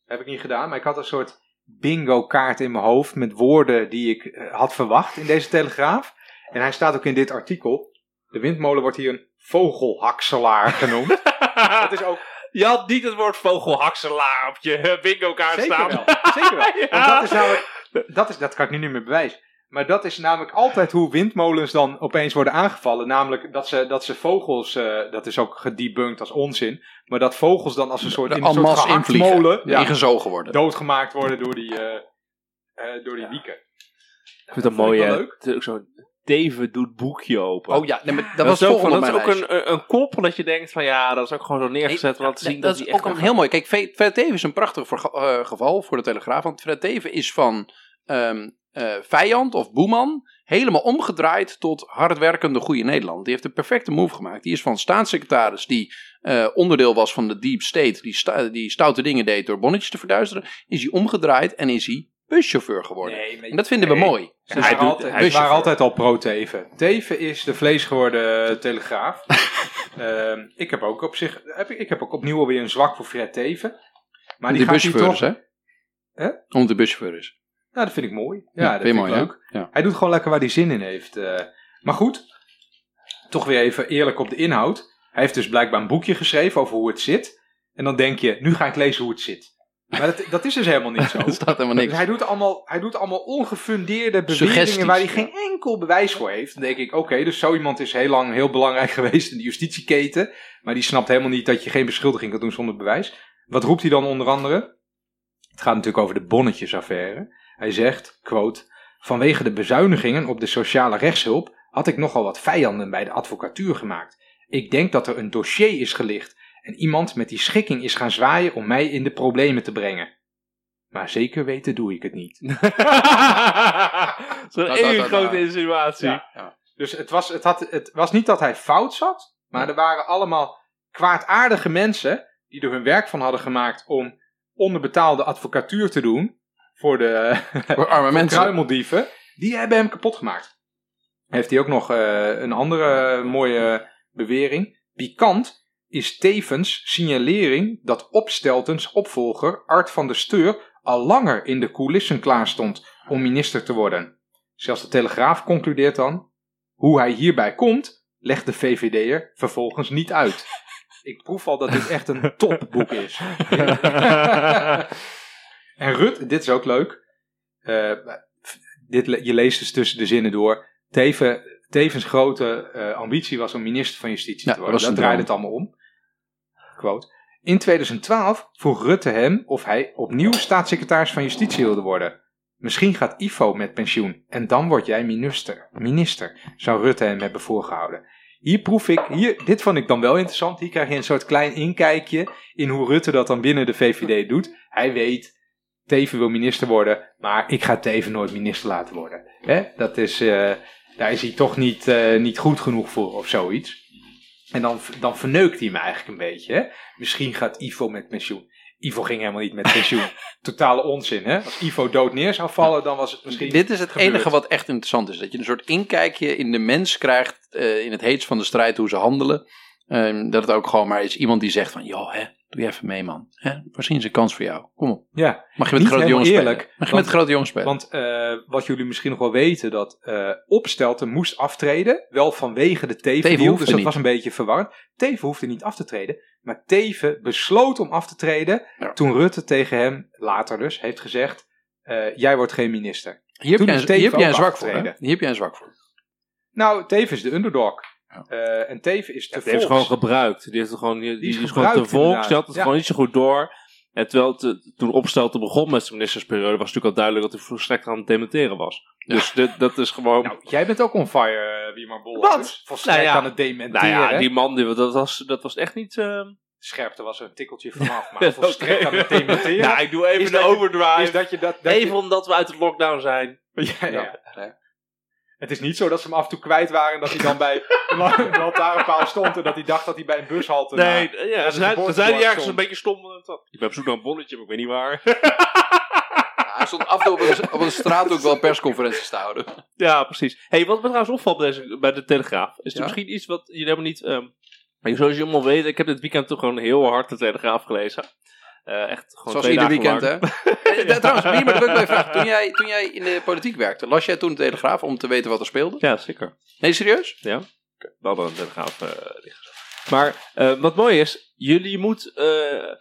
Heb ik niet gedaan, maar ik had een soort bingo-kaart in mijn hoofd. met woorden die ik eh, had verwacht in deze telegraaf. En hij staat ook in dit artikel. De windmolen wordt hier een vogelhakselaar genoemd. dat is ook. Je had niet het woord vogelhakselaar op je bingo kaart Zeker staan. wel. Zeker wel. Ja. Dat is namelijk. Dat, is, dat kan ik nu niet meer bewijzen. Maar dat is namelijk altijd hoe windmolens dan opeens worden aangevallen. Namelijk dat ze, dat ze vogels, eh, dat is ook gedebunked als onzin. Maar dat vogels dan als een soort, in een soort invliegen. gehaktmolen ja, Ingezogen worden. doodgemaakt worden door die, eh eh, door die wieken. Ik vind ik mooi, leuk. Het David doet boekje open. Oh ja, nee, maar dat, Dat, was is ook, volgende dat is ook een, een, kop dat je denkt van ja, dat is ook gewoon zo neergezet. Nee, om te nee, zien dat, dat, is ook echt een heel mooi. Kijk, Fred Teven is een prachtig verga- eh, geval voor de Telegraaf. Want Fred Teven is van ehm, eh, vijand of boeman helemaal omgedraaid tot hardwerkende goede Nederland. Die heeft een perfecte move gemaakt. Die is van staatssecretaris die eh, onderdeel was van de Deep State. Die, sta- die stoute dingen deed door bonnetjes te verduisteren. Is hij omgedraaid en is hij buschauffeur geworden. Nee, en dat vinden we nee. mooi. Ze Hij waren, doet- altijd, hij waren altijd al pro-Teven. Teven is de vleesgeworden telegraaf. Ehm, ik heb ook op zich, heb ik, ik heb ook opnieuw alweer een zwak voor Fred Teven. Maar die, die buschauffeur is, toch... hè? Hè? Omdat hij buschauffeur is. Nou, dat vind ik mooi. Ja, Ja, dat vind ik leuk. Ja. Hij doet gewoon lekker waar hij zin in heeft. eh. maar goed, toch weer even eerlijk op de inhoud. Hij heeft dus blijkbaar een boekje geschreven over hoe het zit. En dan denk je, nu ga ik lezen hoe het zit. Maar dat, dat is dus helemaal niet zo. Er staat helemaal Dus niks. hij doet allemaal, hij doet allemaal ongefundeerde beweringen Suggesties, waar hij geen enkel bewijs voor heeft. Dan denk ik, oké, dus zo iemand is heel lang heel belangrijk geweest in de justitieketen. Maar die snapt helemaal niet dat je geen beschuldiging kan doen zonder bewijs. Wat roept hij dan onder andere? Het gaat natuurlijk over de bonnetjesaffaire. Hij zegt, quote, vanwege de bezuinigingen op de sociale rechtshulp had ik nogal wat vijanden bij de advocatuur gemaakt. Ik denk dat er een dossier is gelicht en iemand met die schikking is gaan zwaaien om mij in de problemen te brengen. Maar zeker weten doe ik het niet. Zo'n één grote insinuatie. Ja. Dus het was, het, had, het was niet dat hij fout zat, maar er waren allemaal kwaadaardige mensen die er hun werk van hadden gemaakt om onderbetaalde advocatuur te doen voor de Voor arme mensen. kruimeldieven. Die hebben hem kapot gemaakt. Heeft hij ook nog eh, een andere mooie bewering. Pikant is tevens signalering dat Opsteltens opvolger Art van der Steur al langer in de coulissen klaar stond om minister te worden. Zelfs de Telegraaf concludeert dan, hoe hij hierbij komt, legt de VVD'er vervolgens niet uit. Ik proef al dat dit echt een topboek is. en Rut, dit is ook leuk. Eh, dit, je leest dus tussen de zinnen door. Teven, tevens grote eh, ambitie was om minister van Justitie Ja, te worden. Dat draaide het allemaal om. In 2012 vroeg Rutte hem of hij opnieuw staatssecretaris van Justitie wilde worden. Misschien gaat Ivo met pensioen en dan word jij minister. Minister, zou Rutte hem hebben voorgehouden. Hier proef ik, hier, dit vond ik dan wel interessant. Hier krijg je een soort klein inkijkje in hoe Rutte dat dan binnen de VVD doet. Hij weet, Teven wil minister worden, maar ik ga Teven nooit minister laten worden. Dat is, eh, daar is hij toch niet, eh, niet goed genoeg voor of zoiets. En dan, dan verneukt hij me eigenlijk een beetje. Hè? Misschien gaat Ivo met pensioen. Ivo ging helemaal niet met pensioen. Totale onzin, hè? Als Ivo dood neer zou vallen, dan was het misschien. Dit is het gebeurd. enige wat echt interessant is. Dat je een soort inkijkje in de mens krijgt. eh, in het heetst van de strijd, hoe ze handelen. Ehm, dat het ook gewoon maar is iemand die zegt van. Joh, hè, doe je even mee man. Hè, misschien is een kans voor jou. Kom op. Ja, Mag je met grote jongens spelen. eerlijk, Mag je want- met grote jongens spelen. want eh, wat jullie misschien nog wel weten, dat eh Opstelten moest aftreden. Wel vanwege de Teven dus dat niet. was een beetje verwarrend. Teven hoefde niet af te treden. Maar Teven besloot om af te treden. Ja. Toen Rutte tegen hem, later dus, heeft gezegd: eh, Jij wordt geen minister. hier heb jij, is een- Teven hier heb jij een zwak voor. Hè? Hier heb jij een zwak voor. Nou, Teven is de underdog. Ja. Eh, en Teven is te Die heeft ze volks. gewoon gebruikt. Die, heeft het gewoon, die, die is is, gewoon te volks. Die had het Ja. gewoon niet zo goed door. En terwijl het, eh, toen Opstelten begon met zijn ministersperiode, was natuurlijk al duidelijk dat hij volstrekt aan het dementeren was. Dus dit, dat is gewoon... Nou, jij bent ook on fire, wie maar bol. Wat? Dus Volstrekt Nou ja. aan het dementeren. nou ja, die man, die, dat, was, dat was echt niet... eh, Scherpte was er een tikkeltje vanaf, maar volstrekt aan het dementeren. Nou, ik doe even Is de dat je- overdrive. is dat je dat, dat even je- omdat we uit het lockdown zijn. Ja, ja. Het is niet zo dat ze hem af en toe kwijt waren en dat hij dan bij een la- een lantaarnpaal stond en dat hij dacht dat hij bij een bushalte... Nee, na- ja, ze zijn, zijn dwars ergens stond. een beetje stom. Ik ben op zoek naar een bonnetje, maar ik weet niet waar. Ja, hij stond af en toe op een, op een straat ook wel persconferenties te houden. Ja, precies. hey, wat me trouwens opvalt bij, deze, bij de Telegraaf, is er Ja? misschien iets wat jullie helemaal niet... ehm, zoals je allemaal weet, ik heb dit weekend toch gewoon heel hard de Telegraaf gelezen. Eh, echt gewoon Zoals twee ieder dagen weekend, lang. hè? Eh, Trouwens, hier moet ik ook bij vragen. Toen jij, toen jij in de politiek werkte, las jij toen de Telegraaf om te weten wat er speelde? Ja, zeker. Nee, serieus? Ja, we hadden een Telegraaf liggen. Maar eh, wat mooi is, jullie moeten... eh,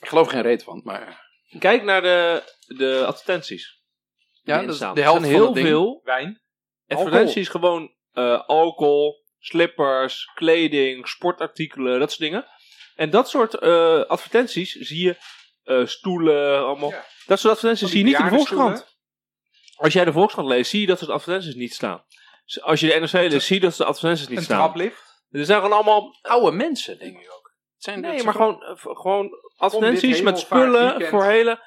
Ik geloof er geen reet van, maar... kijk naar de, de advertenties. die Ja, dat is de Er helft van heel veel Wijn. advertenties gewoon eh, alcohol, slippers, kleding, sportartikelen, dat soort dingen. En dat soort eh, advertenties zie je, eh, stoelen, allemaal. Ja. Dat soort advertenties Van zie je niet in de. Volkskrant. Als jij de Volkskrant leest, zie je dat soort advertenties niet staan. Als je de NRC leest, zie je dat soort advertenties niet Een staan. traplift. Er zijn gewoon allemaal... Oude mensen, denk ik ook. Het zijn Nee, maar ze gewoon, eh, gewoon advertenties met spullen weekend. voor hele...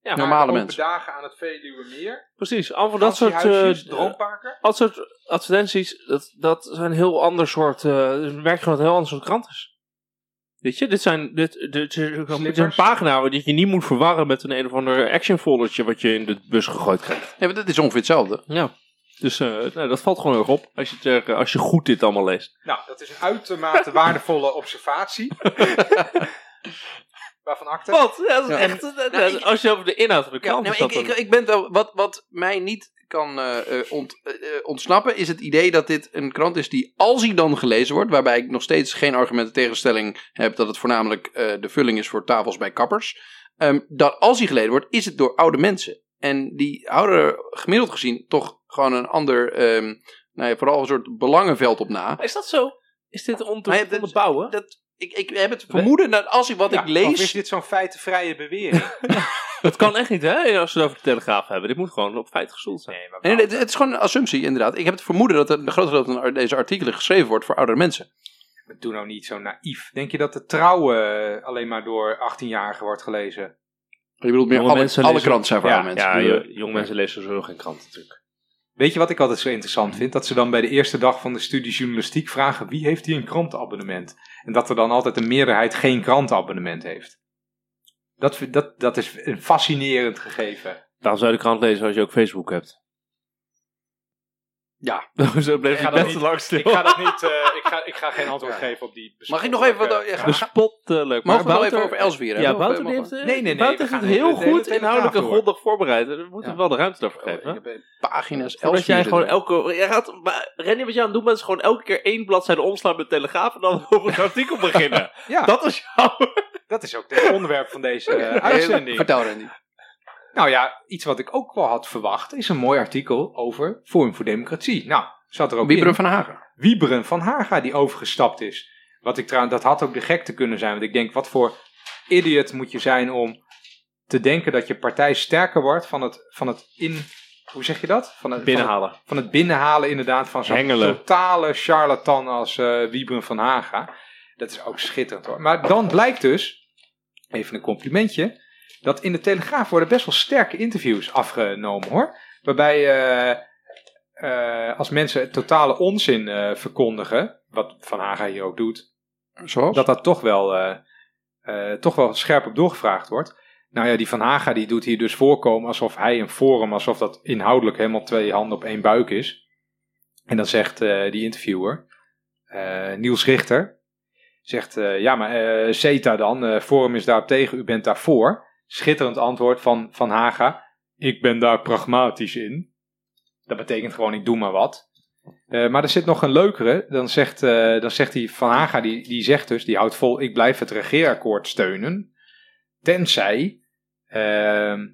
Ja, Normale mensen. dagen aan het Veluwe meer. precies. Allemaal dat soort... Droomparken. dat soort advertenties, dat, dat zijn een heel ander soort. eh het werkt gewoon een heel ander soort krant is. Weet je, dit zijn, dit, dit, dit is een Slippers. pagina die je niet moet verwarren met een een of ander action foldertje wat je in de bus gegooid krijgt. Ja, maar dat is ongeveer hetzelfde. Ja. Dus eh, nou, dat valt gewoon heel erg op als je, het, eh, als je goed dit allemaal leest. Nou, dat is een uitermate waardevolle observatie. Waarvan acte? Wat? Ja, dat is Ja. echt. Nou, ik- als je over de inhoud van de krant dat ik, ik, ik ben wel, wat, wat mij niet kan eh, eh, ont, eh, ontsnappen, is het idee dat dit een krant is die, als hij dan gelezen wordt, waarbij ik nog steeds geen argumenten tegenstelling heb dat het voornamelijk de vulling is voor tafels bij kappers, ehm, dat als hij gelezen wordt, is het door oude mensen. En die houden gemiddeld gezien toch gewoon een ander, ehm, nou ja, vooral een soort belangenveld op na. Is dat zo? Is dit om te onderbouwen? Dat, ik, ik heb het vermoeden dat als ik wat Ja, ik Of lees, is dit zo'n feitenvrije bewering? Dat kan echt niet, hè? Als we het over de Telegraaf hebben. Dit moet gewoon op feit gestoeld zijn. Nee, maar nee, het, het is gewoon een assumptie, inderdaad. Ik heb het vermoeden dat een groot deel van deze artikelen geschreven wordt voor oudere mensen. Maar Doe nou niet zo naïef. Denk je dat de trouwen alleen maar door 18-jarigen wordt gelezen? Je bedoelt meer Jonge alle, mensen alle lezen- kranten zijn voor Ja, oude mensen. Ja, jonge mensen lezen sowieso geen krant natuurlijk. Weet je wat ik altijd zo interessant vind? Dat ze dan bij de eerste dag van de studie journalistiek vragen wie heeft hier een krantenabonnement? En dat er dan altijd een meerderheid geen krantenabonnement heeft. Dat, dat, dat is een fascinerend gegeven. Daarom zou je de krant lezen als je ook Facebook hebt. Ja. Zo bleef Ik dat te lang stil. Ik ga, dat niet, eh, ik ga, ik ga geen antwoord Ja. geven op die Mag ik nog even wat... ja, vraag. Bespottelijk. Mogen we nog Wouter- even over Elswier hebben? Ja, Wouter eh, heeft, we- Nee, nee, nee, Wouter we heeft het heel de- de hele goed inhoudelijk en grondig voorbereid. Daar moeten we Ja. wel de ruimte voor geven. Ik heb, eh, Pagina's Voordat Elswier. jij gewoon elke... Jij gaat, maar, Rennie, wat jij aan het doen bent, is gewoon elke keer één bladzijde omslaan met Telegraaf en dan over een artikel beginnen. Ja, dat, Dat is jouw... is ook het onderwerp van deze eh, uitzending. Vertel Randy. Nou ja, iets wat ik ook wel had verwacht is een mooi artikel over Forum voor Democratie. Nou, zat er ook Wieberen in. van Hagen. Wieberen van Haga die overgestapt is. Wat ik trouwens, dat had ook de gekte kunnen zijn. Want ik denk, wat voor idiot moet je zijn om te denken dat je partij sterker wordt van het, van het in... Hoe zeg je dat? Van het, Binnenhalen. Van het, van het binnenhalen inderdaad van zo'n totale charlatan als eh Wieberen van Haga. Dat is ook schitterend hoor. Maar dan blijkt dus, even een complimentje, dat in de Telegraaf worden best wel sterke interviews afgenomen hoor. Waarbij eh, eh, als mensen totale onzin eh, verkondigen, wat Van Haga hier ook doet, Zoals? dat dat toch wel, toch wel scherp op doorgevraagd wordt. Nou ja, die Van Haga die doet hier dus voorkomen alsof hij een forum, alsof dat inhoudelijk helemaal twee handen op één buik is. En dan zegt die interviewer, Niels Richter, zegt ja maar CETA dan, forum is daarop tegen, u bent daarvoor. Schitterend antwoord van Van Haga, ik ben daar pragmatisch in. Dat betekent gewoon ik doe maar wat. Eh, maar er zit nog een leukere. Dan zegt, eh, dan zegt die Van Haga, die, die zegt dus, die houdt vol, ik blijf het regeerakkoord steunen. Tenzij, ehm,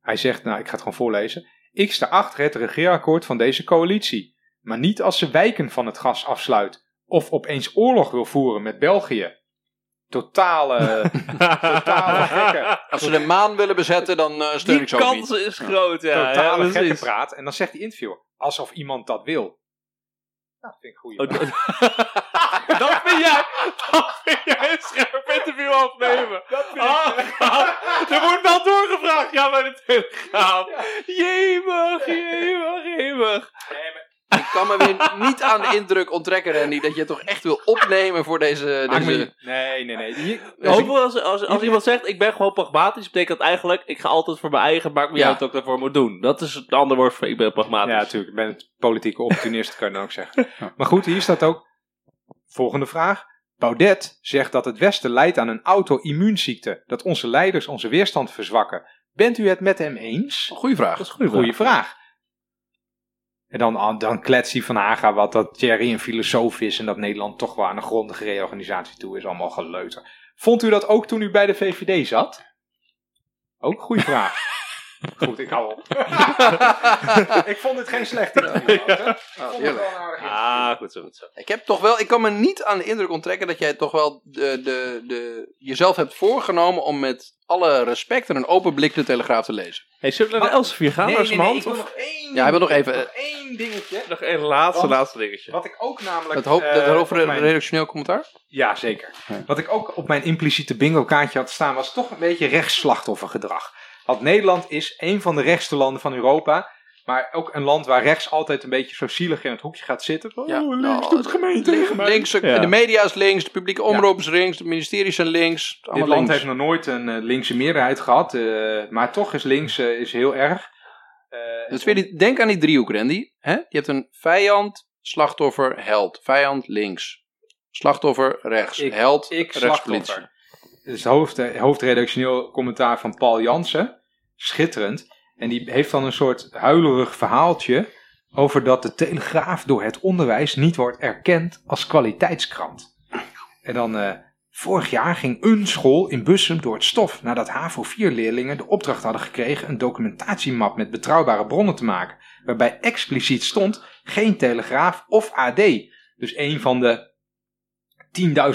hij zegt, nou ik ga het gewoon voorlezen. Ik sta achter het regeerakkoord van deze coalitie. Maar niet als ze wijken van het gas afsluit. Of opeens oorlog wil voeren met België. Totale, totale gekke, Als ze de maan willen bezetten, dan eh, steun Die ik ze ook kans niet. is groot, ja. ja, totale gekke precies. praat. En dan zegt die interviewer, alsof iemand dat wil. Nou, dat vind ik een goede Oh, dat- dat vind jij, dat vind jij een scherp interview afnemen. Ah, gaaf. er wordt wel doorgevraagd, ja, bij de Telegraaf. Jemig, jemig, jemig. Ik kan me weer niet aan de indruk onttrekken, Randy, dat je het toch echt wil opnemen voor deze... Deze... Nee, nee, nee. Als, als, als iemand zegt, ik ben gewoon pragmatisch, betekent dat eigenlijk, ik ga altijd voor mijn eigen, maakt me Ja. uit wat ik daarvoor moet doen. Dat is het andere woord voor ik ben pragmatisch. Ja, natuurlijk. Ik ben het politieke opportunist, kan je dan ook zeggen. Maar goed, hier staat ook. Volgende vraag. Baudet zegt dat het Westen leidt aan een auto-immuunziekte. Dat onze leiders onze weerstand verzwakken. Bent u het met hem eens? Goeie vraag. Dat is een goede Goeie vraag. En dan, dan klets hij van Haga wat dat Thierry een filosoof is en dat Nederland toch wel aan een grondige reorganisatie toe is. Allemaal geleuter. Vond u dat ook toen u bij de VVD zat? Ook goede vraag. Goed, ik hou op. ik vond het geen slecht interview. Wouter. Ik vond het heerlijk. wel een aardig interview. Ah, goed zo, goed zo. Ik heb toch wel, ik kan me niet aan de indruk onttrekken dat jij toch wel de, de, de, jezelf hebt voorgenomen om met alle respect en een open blik de Telegraaf te lezen. Hey, zullen we naar de Elsevier gaan? Nee, nee, mijn nee, ik hand? wil Of- nog één Ja, hij wil nog dingetje, even- nog één dingetje. Nog een laatste, Want- laatste dingetje. Wat ik ook namelijk... Het, hoofd, eh, het hoofd op mijn- redactioneel commentaar? Ja, zeker. Ja. Wat ik ook op mijn impliciete bingo kaartje had staan, was toch een beetje rechtsslachtoffergedrag. Want Nederland is een van de rechtste landen van Europa. Maar ook een land waar rechts altijd een beetje zo zielig in het hoekje gaat zitten. Oh, Ja. links Nou, doet gemeen tegen mij. Links, Ja. De media is links, de publieke omroep is links, de ministeries zijn links. Dit land links. heeft nog nooit een eh, linkse meerderheid gehad. eh, maar toch is links eh, is heel erg. Dat is weer die, denk aan die driehoek, Randy. Hè? Je hebt een vijand, slachtoffer, held. Vijand, links. Slachtoffer, rechts. Ik- held, ik rechtspolitie. Is hoofd, hoofdredactioneel commentaar van Paul Jansen. Schitterend. En die heeft dan een soort huilerig verhaaltje over dat de Telegraaf door het onderwijs niet wordt erkend als kwaliteitskrant. En dan, eh, vorig jaar ging een school in Bussum door het stof nadat HAVO 4 leerlingen de opdracht hadden gekregen een documentatiemap met betrouwbare bronnen te maken. Waarbij expliciet stond geen Telegraaf of AD. Dus een van de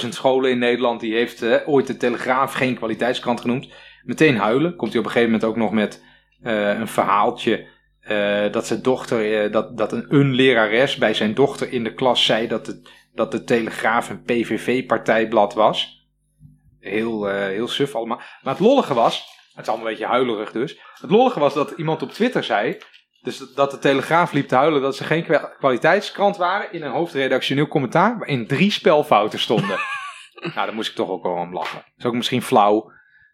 10.000 scholen in Nederland die heeft eh, ooit de Telegraaf geen kwaliteitskrant genoemd. Meteen huilen. Komt hij op een gegeven moment ook nog met eh, een verhaaltje eh, dat zijn dochter, dat, dat een, een lerares bij zijn dochter in de klas zei dat, het, dat de Telegraaf een PVV-partijblad was. Heel, heel suf allemaal. Maar het lollige was, het is allemaal een beetje huilerig dus. Het lollige was dat iemand op Twitter zei, dus dat- de Telegraaf liep te huilen dat ze geen kwa- kwaliteitskrant waren in een hoofdredactioneel commentaar waarin drie spelfouten stonden. nou, daar moest ik toch ook wel om lachen. Dat is ook misschien flauw.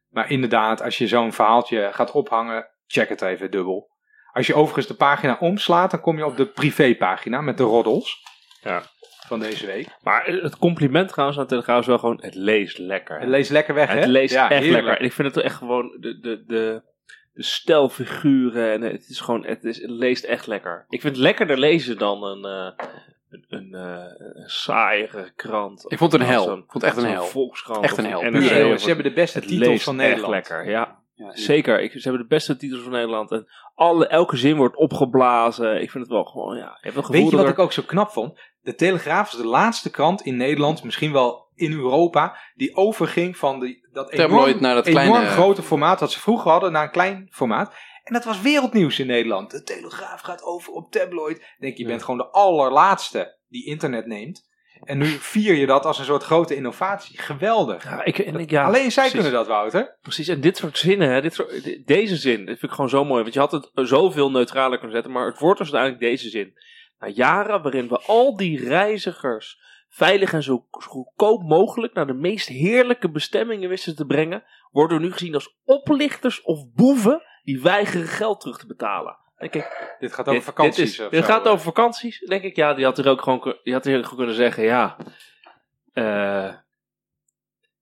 Maar inderdaad, als je zo'n verhaaltje gaat ophangen, check het even dubbel. Als je overigens de pagina omslaat, dan kom je op de privépagina met de roddels. Ja. Van deze week. Maar het compliment trouwens aan Telegraaf is wel gewoon, het leest lekker. Het leest lekker weg, hè? Het leest Ja, echt heerlijk. lekker. En ik vind het echt gewoon de, de, de, de stelfiguren. En het is gewoon, het, is, het leest echt lekker. Ik vind het lekkerder lezen dan een, eh, een, een, eh, een saaiige krant. Ik vond het een Of hel. Ik vond het echt een hel. Volkskrant. Echt een hel. Of ze hebben de beste het titels leest van echt Nederland. lekker, ja. Ja, Zeker, ik, ze hebben de beste titels van Nederland. En alle, elke zin wordt opgeblazen. Ik vind het wel gewoon, ja. Gevoel Weet je wat ik ook zo knap vond? De Telegraaf is de laatste krant in Nederland, misschien wel in Europa, die overging van die, dat enorm, naar dat enorm kleine- grote formaat dat ze vroeger hadden naar een klein formaat. En dat was wereldnieuws in Nederland. De Telegraaf gaat over op tabloid. Ik denk, je Ja. bent gewoon de allerlaatste die internet neemt. En nu vier je dat als een soort grote innovatie. Geweldig. Ja, ik, en ik, ja, Alleen zij precies. kunnen dat, Wouter. Precies, en dit soort zinnen, hè, dit soort, deze zin, dat vind ik gewoon zo mooi. Want je had het zoveel neutraler kunnen zetten, maar het wordt dus uiteindelijk deze zin. Na jaren waarin we al die reizigers veilig en zo goedkoop mogelijk naar de meest heerlijke bestemmingen wisten te brengen, worden we nu gezien als oplichters of boeven die weigeren geld terug te betalen. Dan denk ik, Dit gaat over dit, vakanties. Dit, is- of dit zo. gaat over vakanties. Denk ik, ja, die had er ook gewoon, die had er gewoon kunnen zeggen, ja. eh,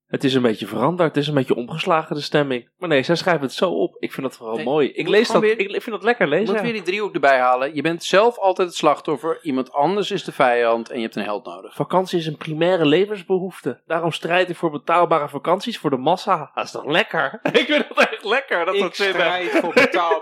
het is een beetje veranderd, het is een beetje omgeslagen de stemming. Maar nee, zij schrijven het zo op. Ik vind dat wel Nee, mooi. Ik lees dat, ik, vind dat lekker lezen. moet weer die driehoek erbij halen. Je bent zelf altijd het slachtoffer. Iemand anders is de vijand en je hebt een held nodig. Vakantie is een primaire levensbehoefte. Daarom strijd ik voor betaalbare vakanties voor de massa. Dat is toch lekker? ik vind dat echt lekker. Dat Ik strijd voor betaalbare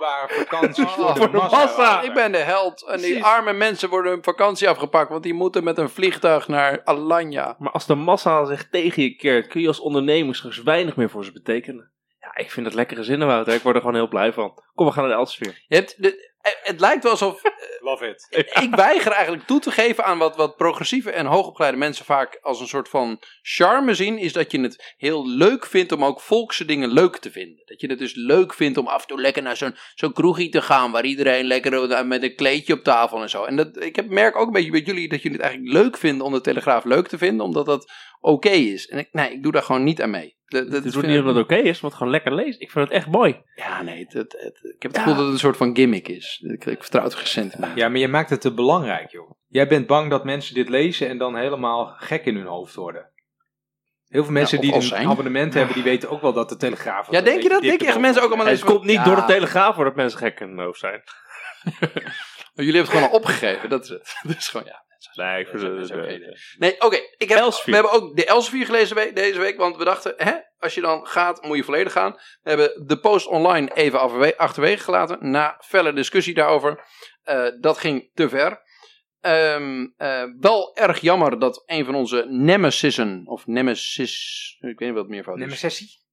vakanties voor, de, voor de massa. massa. Ik ben de held. En die Precies. arme mensen worden hun vakantie afgepakt. Want die moeten met een vliegtuig naar Alanya. Maar als de massa zich tegen je keert, kun je als ondernemer straks weinig meer voor ze betekenen. Ja, ik vind het lekkere zinnen, Wouter. Ik word er gewoon heel blij van. Kom, we gaan naar de Elsevier. Je hebt de, het lijkt wel alsof Love it. ik weiger eigenlijk toe te geven aan wat, wat progressieve en hoogopgeleide mensen vaak als een soort van charme zien. Is dat je het heel leuk vindt om ook volkse dingen leuk te vinden. Dat je het dus leuk vindt om af en toe lekker naar zo'n zo'n kroegie te gaan. Waar iedereen lekker eh, met een kleedje op tafel en zo. En dat, ik heb, merk ook een beetje bij jullie dat jullie het eigenlijk leuk vinden om de Telegraaf leuk te vinden. Omdat dat oké is. En ik, nee, ik doe daar gewoon niet aan mee. Dat, dat Het is niet omdat het oké is, maar het gewoon lekker lezen. Ik vind het echt mooi. Ja, nee. Het, het, het- ik heb het gevoel dat het een soort van gimmick is. Ik, ik vertrouw het geen centimeter. Ja, maar je maakt het te belangrijk, joh. Jij bent bang dat mensen dit lezen en dan helemaal gek in hun hoofd worden. Heel veel mensen die een zijn. abonnement hebben, die weten ook wel dat de Telegraaf... Ja, denk je dat? Denk je echt mensen ook allemaal Het komt niet Ja. door de Telegraaf voor dat mensen gek in hun hoofd zijn. Jullie hebben het gewoon al opgegeven. Dat is het. Dat is gewoon, ja. Nee, ik vind Dat het... is ook geen idee. Nee, oké. ik heb Elsevier. We hebben ook de Elsevier gelezen we- deze week. Want we dachten, hè, als je dan gaat, moet je volledig gaan. We hebben de post online even achterwege gelaten. Na felle discussie daarover. Eh, dat ging te ver. Ehm, eh, wel erg jammer dat een van onze nemesissen, of nemesis, ik weet niet wat het meer van is.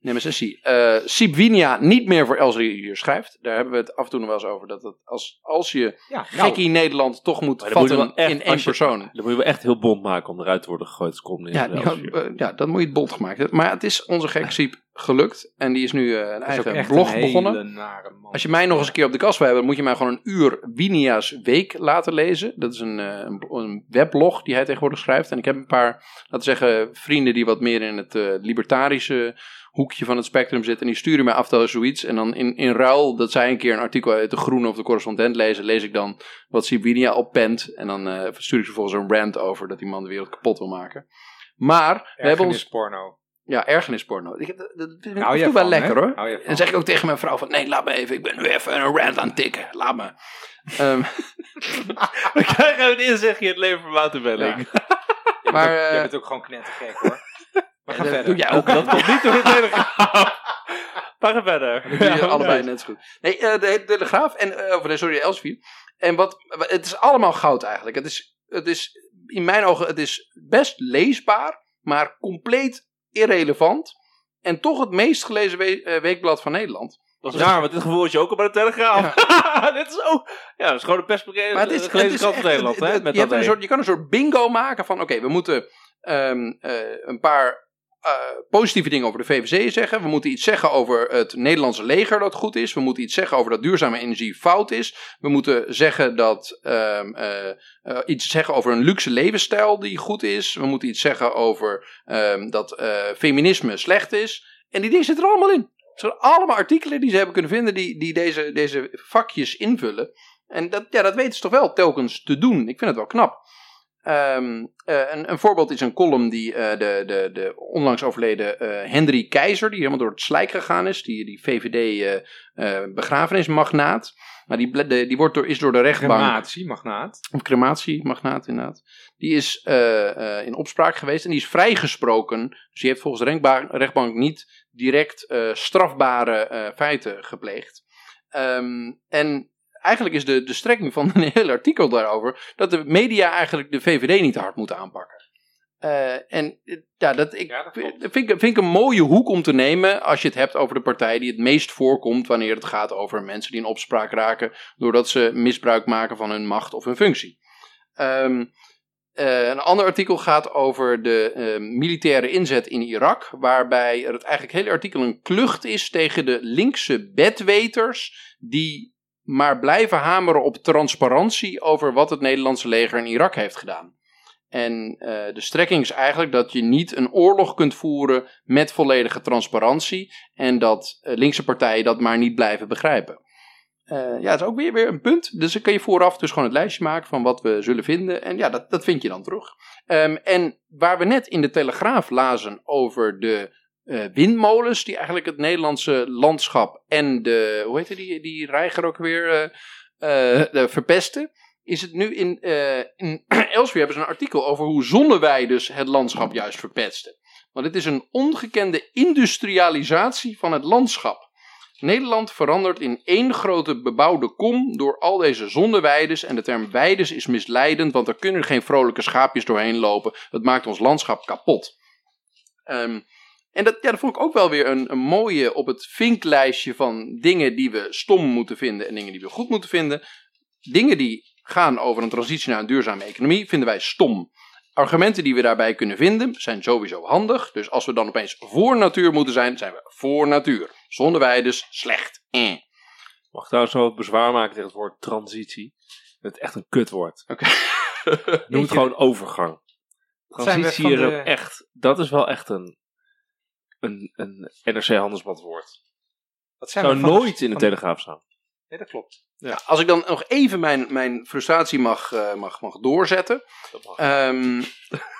Nemesis. eh Sibwinia niet meer voor Elsevier schrijft. Daar hebben we het af en toe nog wel eens over. Dat het als, als je Ja, nou, gekkie Nederland toch moet dan moet vatten wel echt, in één als je- persoon. Dan moet je wel echt heel bond maken om eruit te worden gegooid. als Ja, eh, ja, dat moet je het bond gemaakt hebben. Maar het is onze gek Siep gelukt. En die is nu eh, een is eigen blog een begonnen. Als je mij nog eens een keer op de kast wil hebben, moet je mij gewoon een uur Winia's Week laten lezen. Dat is een, een, een weblog die hij tegenwoordig schrijft. En ik heb een paar, laten we zeggen, vrienden die wat meer in het libertarische hoekje van het spectrum zitten. En die sturen mij af en toe zoiets. En dan in, in ruil dat zij een keer een artikel uit de Groene of de Correspondent lezen, lees ik dan wat Sibinia oppent. En dan eh, stuur ik ze vervolgens een rant over dat die man de wereld kapot wil maken. Maar we hebben ons... porno. Ja, ergernisporno. Ik heb, dat, dat vind ik wel van, lekker hè? hoor. En dan zeg ik ook tegen mijn vrouw van, nee, laat me even. Ik ben nu even een rant aan het tikken. Laat me. Ehm, We krijgen een inzichtje in het leven van Wouter Belling. maar eh, Jij bent ook gewoon knettergek, hoor. We gaan dat verder. doe jij ook. Dat komt niet door de Telegraaf. Maar ga verder. Dat je allebei net zo goed. Nee, eh, de Telegraaf en, eh, of nee, sorry, de Elsevier. En wat, het is allemaal goud eigenlijk. Het is, het is, in mijn ogen, het is best leesbaar, maar compleet irrelevant. En toch het meest gelezen we- eh, weekblad van Nederland. Dat is raar, want dit gevoel had je ook al bij de Telegraaf. dit is ook... Ja, dat is gewoon een perspectief. Maar het is, gelezen het is krant van Nederland, het- hè? het- Met je, dat een één. soort, je kan een soort bingo maken van, oké, we moeten ehm, eh, een paar eh, positieve dingen over de VVC zeggen. We moeten iets zeggen over het Nederlandse leger dat goed is. We moeten iets zeggen over dat duurzame energie fout is. We moeten zeggen dat ehm, eh, eh, iets zeggen over een luxe levensstijl die goed is. We moeten iets zeggen over ehm, dat feminisme slecht is. En die dingen zitten er allemaal in. Het zijn allemaal artikelen die ze hebben kunnen vinden die, die deze, deze vakjes invullen. En dat, ja, dat weten ze toch wel telkens te doen. Ik vind het wel knap. Ehm, eh, een, een voorbeeld is een column die eh, de, de, de onlangs overleden eh, Henry Keizer, die helemaal door het slijk gegaan is, die, die VVD-begrafenismagnaat. maar die, de, die wordt door, is door de rechtbank Crematie, magnaat. of crematiemagnaat inderdaad. Die is in opspraak geweest en die is vrijgesproken. Dus die heeft volgens de rechtba- rechtbank niet direct strafbare feiten gepleegd. Ehm, en eigenlijk is de, de strekking van een heel artikel daarover dat de media eigenlijk de VVD niet te hard moeten aanpakken. Eh, en eh, ja, dat, ik, Ja, dat klopt. vind, ik, vind ik een mooie hoek om te nemen als je het hebt over de partij die het meest voorkomt wanneer het gaat over mensen die in opspraak raken doordat ze misbruik maken van hun macht of hun functie. Ehm, eh, een ander artikel gaat over de eh, militaire inzet in Irak, waarbij er het eigenlijk hele artikel een klucht is tegen de linkse bedweters die maar blijven hameren op transparantie over wat het Nederlandse leger in Irak heeft gedaan. En eh, de strekking is eigenlijk dat je niet een oorlog kunt voeren met volledige transparantie en dat eh, linkse partijen dat maar niet blijven begrijpen. Eh, ja, dat is ook weer, weer een punt. Dus dan kun je vooraf dus gewoon het lijstje maken van wat we zullen vinden. En ja, dat, dat vind je dan terug. Ehm, en waar we net in de Telegraaf lazen over de eh, windmolens die eigenlijk het Nederlandse landschap en de, hoe heet die, die reiger ook weer, eh, eh, verpesten. Is het nu in, in hebben ze een artikel over hoe zonneweiders het landschap juist verpesten. Want het is een ongekende industrialisatie van het landschap. Nederland verandert in één grote bebouwde kom door al deze zonneweiders. En de term weides is misleidend, want er kunnen geen vrolijke schaapjes doorheen lopen. Het maakt ons landschap kapot. Ehm, en dat, ja, dat vond ik ook wel weer een, een mooie op het vinklijstje van dingen die we stom moeten vinden en dingen die we goed moeten vinden. Dingen die gaan over een transitie naar een duurzame economie vinden wij stom. Argumenten die we daarbij kunnen vinden zijn sowieso handig. Dus als we dan opeens voor natuur moeten zijn, zijn we voor natuur. Zonneweiders, slecht. Eh. Mag ik trouwens wel wat bezwaar maken tegen het woord transitie? Dat het echt een kutwoord. Oké. Noem het gewoon overgang. Transitie is de- ook echt, dat is wel echt een, een, een NRC Handelsblad woord. Dat zijn Zou van nooit de- in de van Telegraaf staan. Nee, dat klopt. Ja, als ik dan nog even mijn, mijn frustratie mag, eh, mag, mag doorzetten. Dat mag. ehm,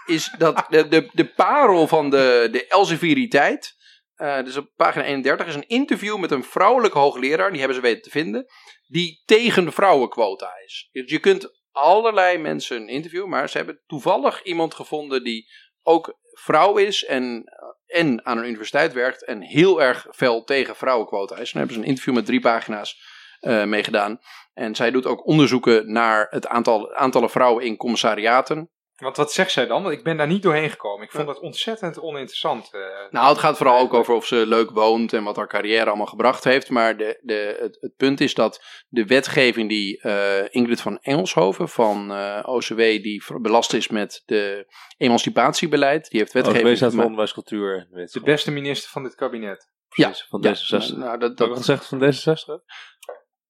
is dat de, de, de parel van de, de Elsevieriteit. eh dus op pagina 31 is een interview met een vrouwelijke hoogleraar. Die hebben ze weten te vinden. Die tegen de vrouwenquota is. Dus je kunt allerlei mensen interviewen. Maar ze hebben toevallig iemand gevonden die ook vrouw is. En, en aan een universiteit werkt. En heel erg fel tegen vrouwenquota is. Daar hebben ze een interview met drie pagina's eh mee gedaan. En zij doet ook onderzoeken naar het aantal aantallen vrouwen in commissariaten. Want wat zegt zij dan? Want ik ben daar niet doorheen gekomen. Ik vond dat ontzettend oninteressant. eh. Nou, het gaat vooral ook over of ze leuk woont en wat haar carrière allemaal gebracht heeft. Maar de, de, het, het punt is dat de wetgeving die eh, Ingrid van Engelshoven van eh, OCW, die belast is met de emancipatiebeleid, die heeft OCW wetgeving staat voor gemaakt. onderwijs, cultuur en de beste minister van dit kabinet. Precies, van Ja, D66. nou, dat, Dat dat, gezegd van D66?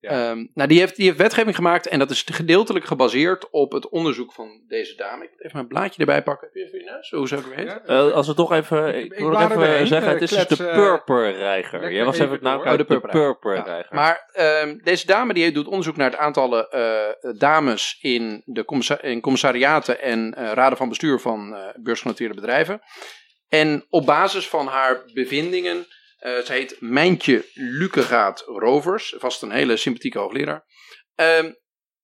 Ehm, nou, die heeft, die heeft wetgeving gemaakt en dat is gedeeltelijk gebaseerd op het onderzoek van deze dame. Ik moet even mijn blaadje erbij pakken. Heb je even je neus? Hoe zou ik heet? Ja? Eh, als we toch even, ik, Ik wil nog even zeggen, eh, het is dus de eh, purperreiger. Jij was even het naam Oh, de purperreiger. purperreiger. Maar ehm, deze dame die doet onderzoek naar het aantal eh, dames in, de in commissariaten en eh, raden van bestuur van eh beursgenoteerde bedrijven. En op basis van haar bevindingen, eh ze heet Mijntje Lukegaat Rovers, vast een hele sympathieke hoogleraar, ehm,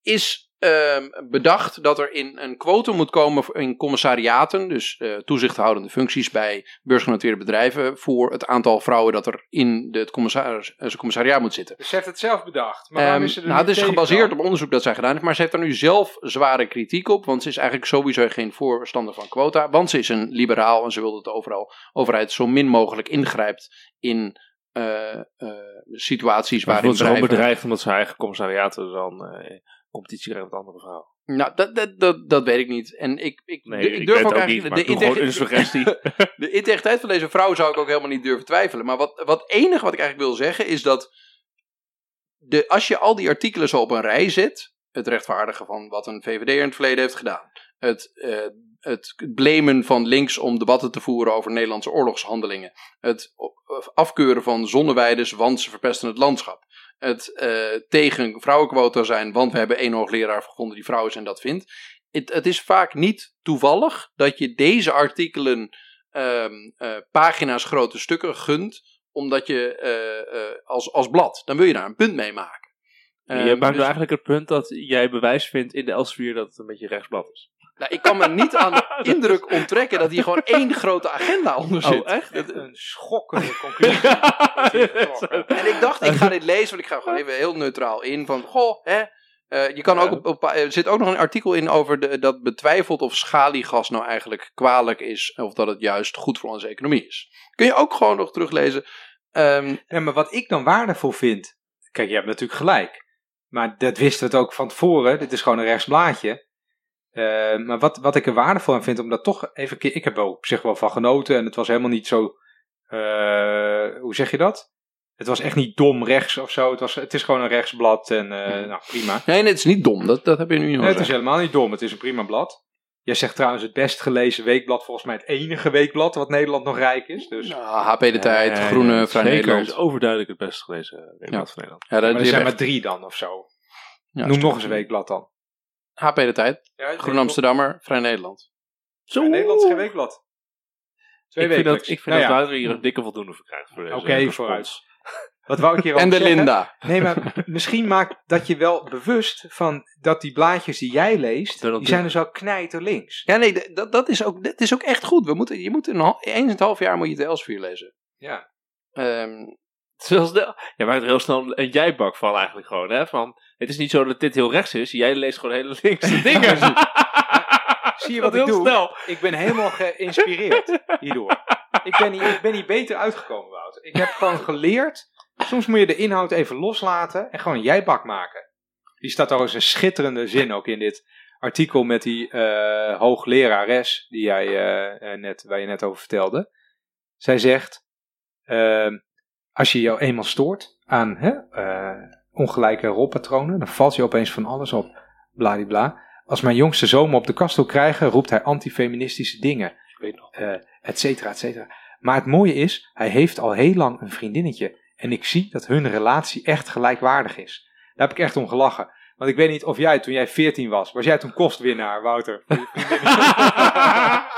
is ehm, bedacht dat er in een quotum moet komen voor- in commissariaten, dus eh, toezichthoudende functies bij beursgenoteerde bedrijven, voor het aantal vrouwen dat er in de- het commissaris, eh, commissariaat moet zitten. Dus ze heeft het zelf bedacht. Maar waarom Ehm, is ze er nou, het is gebaseerd dan? op onderzoek dat zij gedaan heeft, maar ze heeft er nu zelf zware kritiek op, want ze is eigenlijk sowieso geen voorstander van quota, want ze is een liberaal en ze wil dat de overal, overheid zo min mogelijk ingrijpt in eh, eh, situaties waarin wordt ze gewoon bedrijven... bedreigd omdat zijn eigen commissariaten dan eh, competitie krijgen met andere vrouwen. Nou, dat, dat, dat, dat weet ik niet. En ik, ik, Nee, ik ik durf ook eigenlijk niet, de, integ- een suggestie. de integriteit van deze vrouw zou ik ook helemaal niet durven twijfelen. Maar wat, wat enige wat ik eigenlijk wil zeggen is dat de, als je al die artikelen zo op een rij zet, het rechtvaardigen van wat een VVD in het verleden heeft gedaan, het, eh, het blamen van links om debatten te voeren over Nederlandse oorlogshandelingen, het afkeuren van zonneweiders, want ze verpesten het landschap, het eh, tegen vrouwenquota zijn, want we hebben één hoogleraar gevonden die vrouw is en dat vindt. Het, het is vaak niet toevallig dat je deze artikelen ehm, eh, pagina's grote stukken gunt, omdat je eh, als, als blad, dan wil je daar een punt mee maken. je Ehm, maakt dus- nu eigenlijk het punt dat jij bewijs vindt in de Elsevier dat het een beetje rechtsblad is. Nou, ik kan me niet aan de indruk onttrekken dat hier gewoon één grote agenda onder zit. Oh, echt? Echt een schokkende conclusie. En ik dacht, ik ga dit lezen, want ik ga gewoon even heel neutraal in. Van, goh, hè. eh, je kan ook op, op- er zit ook nog een artikel in over de, dat betwijfelt of schaliegas nou eigenlijk kwalijk is. Of dat het juist goed voor onze economie is. Kun je ook gewoon nog teruglezen. Ehm, Ja, maar wat ik dan waardevol vind. Kijk, je hebt natuurlijk gelijk. Maar dat wisten we het ook van tevoren. Dit is gewoon een rechtsblaadje. Eh, maar wat, wat ik er waardevol aan vind, om dat toch even een keer... Ik heb er op zich wel van genoten en het was helemaal niet zo... eh, hoe zeg je dat? Het was echt niet dom rechts of zo. Het, was, het is gewoon een rechtsblad en eh, nou prima. Nee, nee, het is niet dom. Dat, dat heb je nu nog Nee, het is helemaal niet dom. Het is een prima blad. Jij zegt trouwens het best gelezen weekblad. Volgens mij het enige weekblad wat Nederland nog rijk is. Dus, Nou, HP De Tijd, Nee, Groene, nee, Vrij zeker, Nederland. is overduidelijk het best gelezen weekblad van Nederland. Ja, dat, maar er zijn maar drie dan of zo. ja, Noem nog eens een weekblad dan. HP De Tijd, Ja, Groen Amsterdammer, Vrij Nederland. Zo. Nederland is geen weekblad. Twee Ik vind dat, ik vind Nou dat Wouter hier een dikke voldoende voor krijgt. Oké, vooruit. Wat wou ik hier En de zeggen? Linda. Nee, maar misschien maakt dat je wel bewust van dat die blaadjes die jij leest, Dat dat die zijn dus al knijter links. Ja, nee, dat, dat, is ook, dat is ook echt goed. We moeten, je moet een, eens in het half jaar moet je de Elsevier lezen. Ja. Ehm, Zoals de, jij maakt er heel snel een jijbak van eigenlijk gewoon. Hè? Van, het is niet zo dat dit heel rechts is. Jij leest gewoon hele linkse dingen. Zie je wat ik heel doe? snel. Ik ben helemaal geïnspireerd hierdoor. Ik ben, hier, ik ben hier beter uitgekomen, Wouter. Ik heb gewoon geleerd. Soms moet je de inhoud even loslaten en gewoon een jijbak maken. Die staat trouwens een schitterende zin ook in dit artikel met die eh, hooglerares die jij, eh, eh, net, waar je net over vertelde. Zij zegt, ehm, als je jou eenmaal stoort aan hè, eh, ongelijke rolpatronen, dan valt je opeens van alles op. Bladibla. Als mijn jongste zoon me op de kast wil krijgen, roept hij antifeministische dingen. eh, et cetera, et cetera. Maar het mooie is, hij heeft al heel lang een vriendinnetje. En ik zie dat hun relatie echt gelijkwaardig is. Daar heb ik echt om gelachen. Want ik weet niet of jij, toen jij 14 was, was jij toen kostwinnaar, Wouter?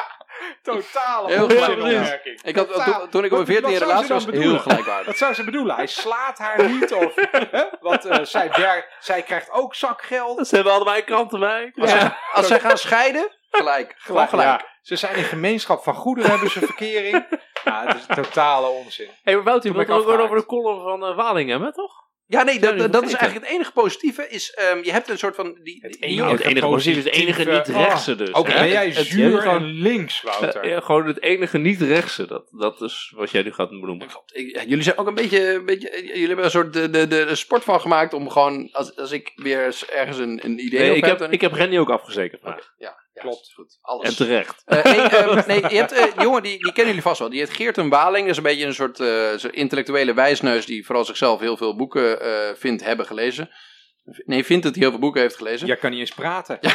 Totale Heel onzinopmerking. ik had, Totaal. toen, toen ik op Wat- mijn 14 wat zou relatie ze was, heel gelijkwaardig. Wat zou ze bedoelen? Hij slaat haar niet of... Hè? Want eh, zij, zij krijgt ook zakgeld. Ze hebben allebei kanten bij. Als, zij, als zij gaan scheiden, gelijk. Gewoon gelijk. Ja, ze zijn in gemeenschap van goederen, hebben ze verkering. Ja, het is totale onzin. Hey, maar Wouter, je Toen wilt ben ik ook gewoon over de column van eh, Waling hebben, toch? Ja, nee, dat, Ja, dat, dat is eigenlijk het enige positieve. Is, ehm, je hebt een soort van... Die, Het enige het enige positieve is het enige niet-rechtse dus. Ook hè? ben jij Het- het- zuur gewoon- en links, Wouter. Eh, ja, gewoon het enige niet-rechtse. Dat, dat is wat jij nu gaat benoemen. Ik- ja, jullie zijn ook een beetje, een beetje eh, jullie hebben een soort de, de, de, de sport van gemaakt om gewoon, als, als ik weer ergens een, een idee Nee, ik, heb, dan- ik heb Randy ook afgezekerd ja, ja, Klopt. goed. Alles. En terecht. Eh, nee, ehm, nee, je hebt eh, die jongen, die, die kennen jullie vast wel. Die heet Geerten Waling. Dat is een beetje een soort eh, intellectuele wijsneus die vooral zichzelf heel veel boeken eh, vindt hebben gelezen. Nee, vindt dat hij heel veel boeken heeft gelezen. Jij kan niet eens praten.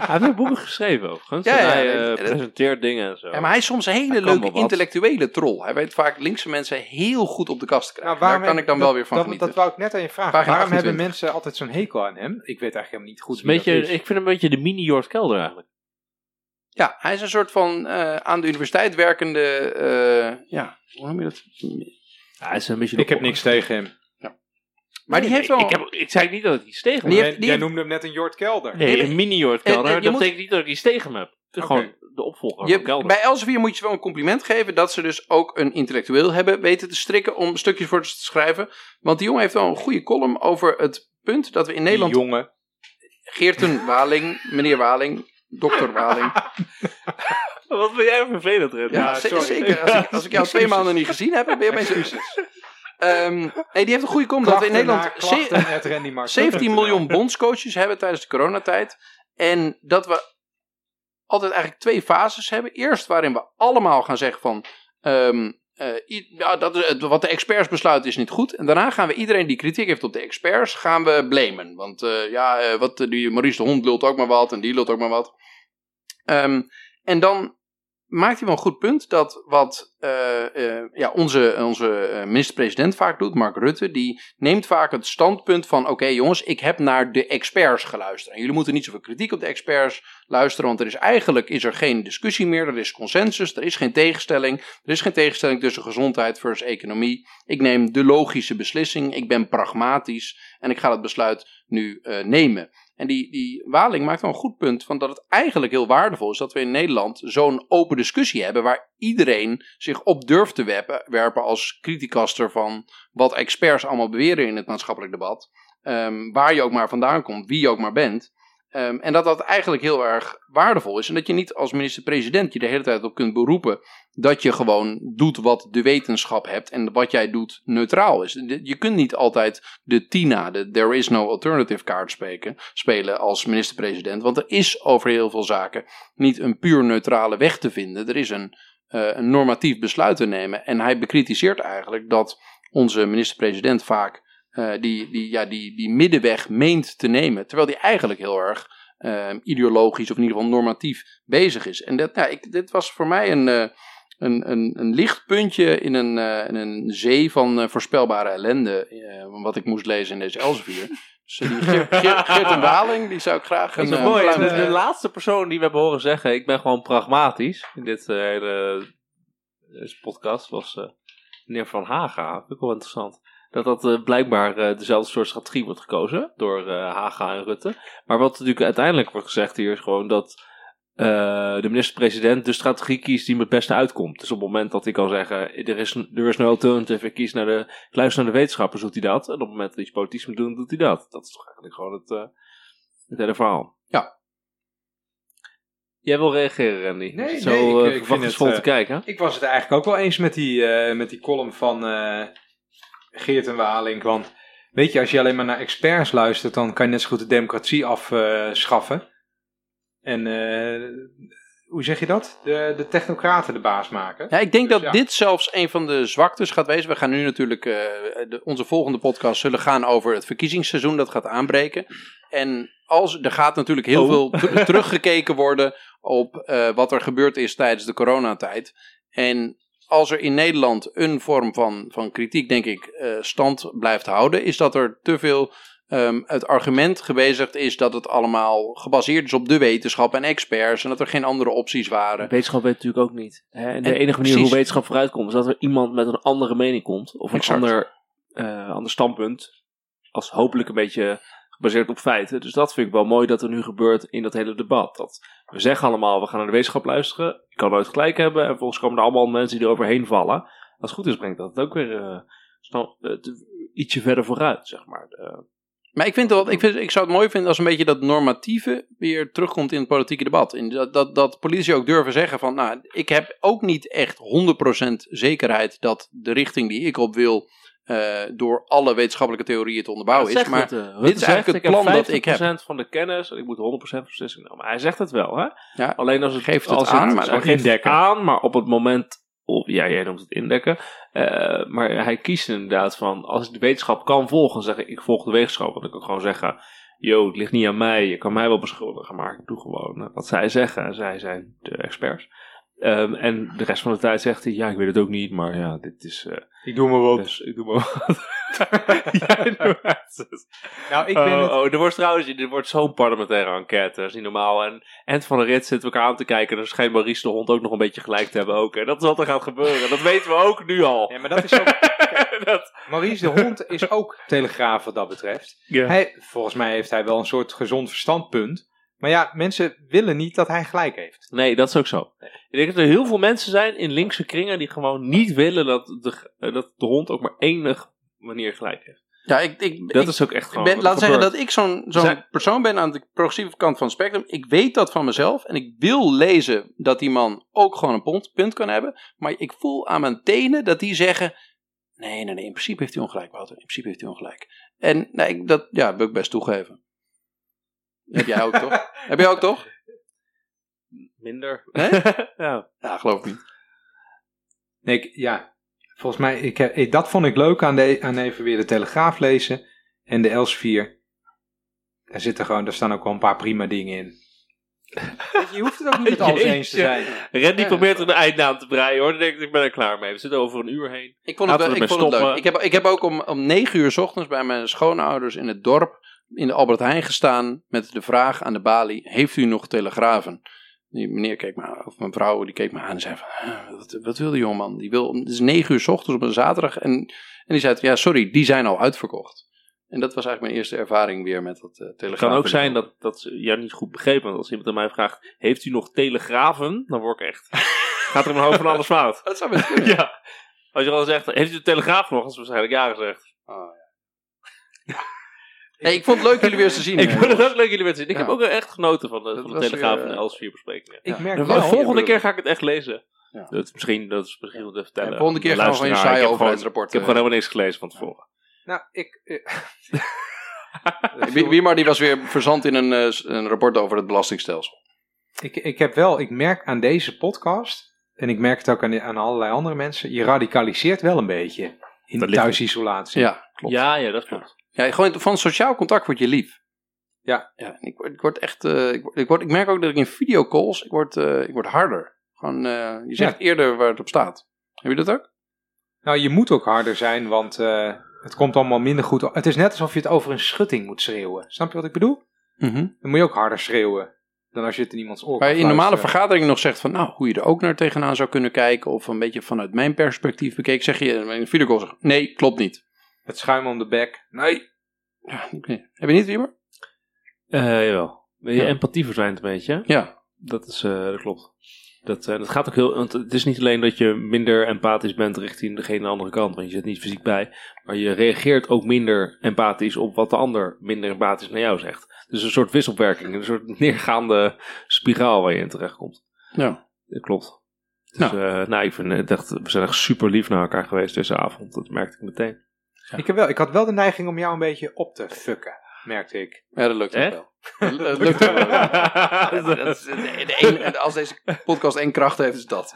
Hij heeft ook boeken geschreven overigens. Ja, en ja, hij eh, dat- presenteert dingen en zo. Ja, maar hij is soms een hele leuke intellectuele troll. Hij weet vaak linkse mensen heel goed op de kast te krijgen. Nou, Daar kan ik dan dat- wel weer van dat, genieten. Dat wou ik net aan je vragen. Pagina waarom hebben 28. mensen altijd zo'n hekel aan hem? Ik weet eigenlijk helemaal niet goed een wie dat beetje, is. ik vind hem een beetje de mini-Jort Kelder eigenlijk. Ja, hij is een soort van eh, aan de universiteit werkende. eh, ja, hoe noem je dat? Ja, hij is een beetje de Ik heb niks tegen hem. Maar die heeft wel. Ik, heb, ik zei niet dat ik iets tegen heb. jij, noemde hem net een Jort Kelder. Nee, een mini-Jort Kelder. En- en je dat moet- betekent niet dat ik iets tegen hem heb. Gewoon de opvolger je, van Kelder. bij Elsevier moet je ze wel een compliment geven dat ze dus ook een intellectueel hebben weten te strikken om stukjes voor ze te schrijven. Want die jongen heeft wel een goede column over het punt dat we in Nederland. Die jongen. Geerten Waling, meneer Waling, dokter Waling. Wat ben jij vervelend, Red? Ja, ze- zeker. Als ik, als ik jou twee maanden niet gezien heb, ben je opeens. Ehm, nee, die heeft een goede we in Nederland. ze- 17 miljoen bondscoaches hebben tijdens de coronatijd. En dat we altijd eigenlijk twee fases hebben. Eerst waarin we allemaal gaan zeggen van... ehm, eh, ja, dat is, wat de experts besluiten is niet goed. En daarna gaan we iedereen die kritiek heeft op de experts, gaan we blamen. Want eh, ja, eh, wat, die Maurice de Hond lult ook maar wat en die lult ook maar wat. Ehm, en dan maakt hij wel een goed punt dat wat eh, eh, ja, onze, onze eh, minister-president vaak doet, Mark Rutte, die neemt vaak het standpunt van: oké jongens, ik heb naar de experts geluisterd. En jullie moeten niet zoveel kritiek op de experts luisteren, want er is eigenlijk is er geen discussie meer, er is consensus, er is geen tegenstelling. Er is geen tegenstelling tussen gezondheid versus economie. Ik neem de logische beslissing, ik ben pragmatisch en ik ga het besluit nu nemen. En die, die Waling maakt wel een goed punt van dat het eigenlijk heel waardevol is dat we in Nederland zo'n open discussie hebben waar iedereen zich op durft te werpen, als criticaster van wat experts allemaal beweren in het maatschappelijk debat. Ehm, waar je ook maar vandaan komt, wie je ook maar bent. Ehm, en dat dat eigenlijk heel erg waardevol is. En dat je niet als minister-president je de hele tijd op kunt beroepen dat je gewoon doet wat de wetenschap hebt en wat jij doet neutraal is. Je kunt niet altijd de TINA, de There is no alternative kaart spelen, als minister-president. Want er is over heel veel zaken niet een puur neutrale weg te vinden. Er is een, uh, een normatief besluit te nemen. En hij bekritiseert eigenlijk dat onze minister-president vaak uh, die, die, ja, die, die middenweg meent te nemen. Terwijl die eigenlijk heel erg uh, ideologisch of in ieder geval normatief bezig is. En dat, ja, ik, dit was voor mij een, uh, een, een, een lichtpuntje in een, in een zee van voorspelbare ellende. wat ik moest lezen in deze Elsevier. Dus die Geert, Geert, en Waling, die zou ik graag een... Een, mooi, de, de, laatste persoon die we hebben horen zeggen, ik ben gewoon pragmatisch in dit hele podcast, was meneer Van Haga. Vind ik wel interessant dat dat uh, blijkbaar uh, dezelfde soort strategie wordt gekozen door uh, Haga en Rutte. Maar wat natuurlijk uiteindelijk wordt gezegd hier is gewoon dat de minister-president de strategie kiest die hem het beste uitkomt. Dus op het moment dat hij kan zeggen, er is, er is no alternative, ik kies naar de, ik luister naar de wetenschappers, doet hij dat. En op het moment dat hij iets politieks moet doen, doet hij dat. Dat is toch eigenlijk gewoon het, het hele verhaal. Ja. Jij wil reageren, Randy? Nee, Zo nee, ik, ik vind het vol te kijken. Ik was het eigenlijk ook wel eens met die, met die column van Geert en Waling. Want weet je, als je alleen maar naar experts luistert, dan kan je net zo goed de democratie afschaffen. en uh, hoe zeg je dat? De, de technocraten de baas maken. Ja, ik denk dus, dat ja. dit zelfs een van de zwaktes gaat wezen. We gaan nu natuurlijk, uh, de, onze volgende podcast zullen gaan over het verkiezingsseizoen dat gaat aanbreken. En als, er gaat natuurlijk heel oh. veel teruggekeken worden op uh, wat er gebeurd is tijdens de coronatijd. En als er in Nederland een vorm van, van kritiek, denk ik, uh, stand blijft houden, is dat er te veel um, het argument gebezigd is dat het allemaal gebaseerd is op de wetenschap en experts en dat er geen andere opties waren. Wetenschap weet natuurlijk ook niet. Hè? En de enige manier precies. hoe wetenschap vooruitkomt is dat er iemand met een andere mening komt of een exact. ander, uh, ander standpunt, als hopelijk een beetje gebaseerd op feiten. Dus dat vind ik wel mooi dat er nu gebeurt in dat hele debat. Dat we zeggen allemaal, we gaan naar de wetenschap luisteren. Ik kan nooit gelijk hebben. En vervolgens komen er allemaal mensen die er overheen vallen. Als het goed is, brengt dat ook weer uh, ietsje verder vooruit, zeg maar. Maar ik, vind dat, ik, vind, ik zou het mooi vinden als een beetje dat normatieve weer terugkomt in het politieke debat. In dat, dat, dat politici ook durven zeggen van, nou, ik heb ook niet echt 100% zekerheid dat de richting die ik op wil, uh, door alle wetenschappelijke theorieën te onderbouwen is. Maar het, uh, dit is eigenlijk het plan dat ik heb. 50% van de kennis, en ik moet 100% beslissing nemen. Maar hij zegt het wel, hè? Ja, Alleen als het geeft het als aan, het, maar het aan, maar op het moment, of, ja, jij noemt het indekken. Uh, maar hij kiest inderdaad van, als ik de wetenschap kan volgen, zeg ik, ik volg de wetenschap. Want ik kan gewoon zeggen, yo, het ligt niet aan mij, je kan mij wel beschuldigen, maar ik doe gewoon wat zij zeggen. Zij zijn de experts. Um, en de rest van de tijd zegt hij, ja, ik weet het ook niet, maar ja, dit is... Uh, ik doe maar wat. Dus, ik doe maar wat. Jij doet het. Nou, ik ben oh, het... oh, er wordt trouwens, er wordt zo'n parlementaire enquête, dat is niet normaal. En Ent van der Rit zit elkaar aan te kijken, en dan schijnt Maurice de Hond ook nog een beetje gelijk te hebben ook. En dat is wat er gaat gebeuren, dat weten we ook nu al. Ja, maar dat is ook... dat... Maurice de Hond is ook telegraaf wat dat betreft. Ja. Hij, volgens mij heeft hij wel een soort gezond verstandpunt. Maar ja, mensen willen niet dat hij gelijk heeft. Nee, dat is ook zo. Ik denk dat er heel veel mensen zijn in linkse kringen die gewoon niet willen dat de, dat de hond ook maar enig manier gelijk heeft. Ja, ik, ik, dat ik, is ook echt gewoon. Ben, laat zeggen dat ik zo'n persoon ben aan de progressieve kant van het spectrum. Ik weet dat van mezelf en ik wil lezen dat die man ook gewoon een punt, punt kan hebben. Maar ik voel aan mijn tenen dat die zeggen: nee, nee, nee, in principe heeft hij ongelijk, Wouter. In principe heeft hij ongelijk. En nee, ik, dat ja, wil ik best toegeven. Heb jij ook toch? Heb jij ook toch? Minder. Nee? ja. Ja, geloof ik niet. Nee, ik- ja. Volgens mij, ik heb, ik- dat vond ik leuk aan, de, aan even weer de Telegraaf lezen. En de Elsevier. Daar zitten gewoon, daar staan ook wel een paar prima dingen in. Je, hoeft het ook niet met alles eens te zijn. Randy Ja. probeert er een eindnaam te breien hoor. Dan denk ik, ik ben er klaar mee. We zitten over een uur heen. Ik vond het, wel- we ik vond het leuk. stoppen. Ik heb, ik heb ook om, om 9 uur 's ochtends bij mijn schoonouders in het dorp in de Albert Heijn gestaan met de vraag aan de balie: Heeft u nog telegrafen? Die meneer keek me aan, of mijn vrouw die keek me aan en zei van, "Huh, wat, wat wil die jongeman? Die wil, het is 9 uur 's ochtends op een zaterdag en, en die zei, ja sorry, die zijn al uitverkocht. En dat was eigenlijk mijn eerste ervaring weer met dat eh Het telegraaf. kan ook zijn dat, dat ze jou niet goed begrepen. Want als iemand aan mij vraagt, heeft u nog telegrafen? Dan word ik echt... Gaat er mijn hoofd van alles fout. Dat zou best kunnen. Ja. Als je al zegt, heeft u de telegraaf nog? Dat is waarschijnlijk ja gezegd. Oh, Hey, ik vond het leuk jullie weer eens te zien. Ik eh, vond het ook leuk jullie met z'n. Ik Ja. heb ook echt genoten van de, van de was Telegraaf weer, en de eh, Els 4 besprekingen. Ik Ja. merk De wel... volgende keer ga ik het echt lezen. Ja. Dat is misschien, dat is misschien wat te vertellen. En volgende keer gaan we gewoon ik heb gewoon- overheidsrapport. Ik heb gewoon helemaal niks gelezen van tevoren. Nou, ik... eh, Wie- Wiemar die was weer verzand in een, eh, een rapport over het belastingstelsel. Ik, ik heb wel, ik merk aan deze podcast, en ik merk het ook aan, aan allerlei andere mensen, je radicaliseert wel een beetje in thuisisolatie. Ja, klopt. Ja, ja, dat klopt. Ja, gewoon van sociaal contact word je lief. Ja. ja ik, word, ik word echt, eh, ik, word, ik, word, ik merk ook dat ik in videocalls, ik word, eh, ik word harder. Gewoon, eh, je zegt eerder waar het op staat. Heb je dat ook? Nou, je moet ook harder zijn, want het komt allemaal minder goed. Het is net alsof je het over een schutting moet schreeuwen. Snap je wat ik bedoel? Mhm. Dan moet je ook harder schreeuwen dan als je het in iemands oor Waar je in normale vergaderingen nog zegt van, nou, hoe je er ook naar tegenaan zou kunnen kijken, of een beetje vanuit mijn perspectief bekeken, zeg je in een videocall, nee, klopt niet. Het schuim om de bek. Nee. Ja. Heb je niet, Wiemer? Eh jawel. Je Ja. empathie verdwijnt een beetje. Ja. Dat, is, eh, dat klopt. Dat, eh, dat gaat ook heel. Want het is niet alleen dat je minder empathisch bent richting degene aan de andere kant, want je zit niet fysiek bij. Maar je reageert ook minder empathisch op wat de ander minder empathisch naar jou zegt. Dus een soort wisselwerking, een soort neergaande spiraal waar je in terechtkomt. Ja. Dat klopt. Dus, nou. nou, ik vind echt, we zijn echt super lief naar elkaar geweest deze avond. Dat merkte ik meteen. Ik, heb wel, ik had wel de neiging om jou een beetje op te fucken, merkte ik. Ja, dat lukt ook Echt? wel. Dat lukt wel. Ja, dat is de, de een- als deze podcast één kracht heeft, is dat.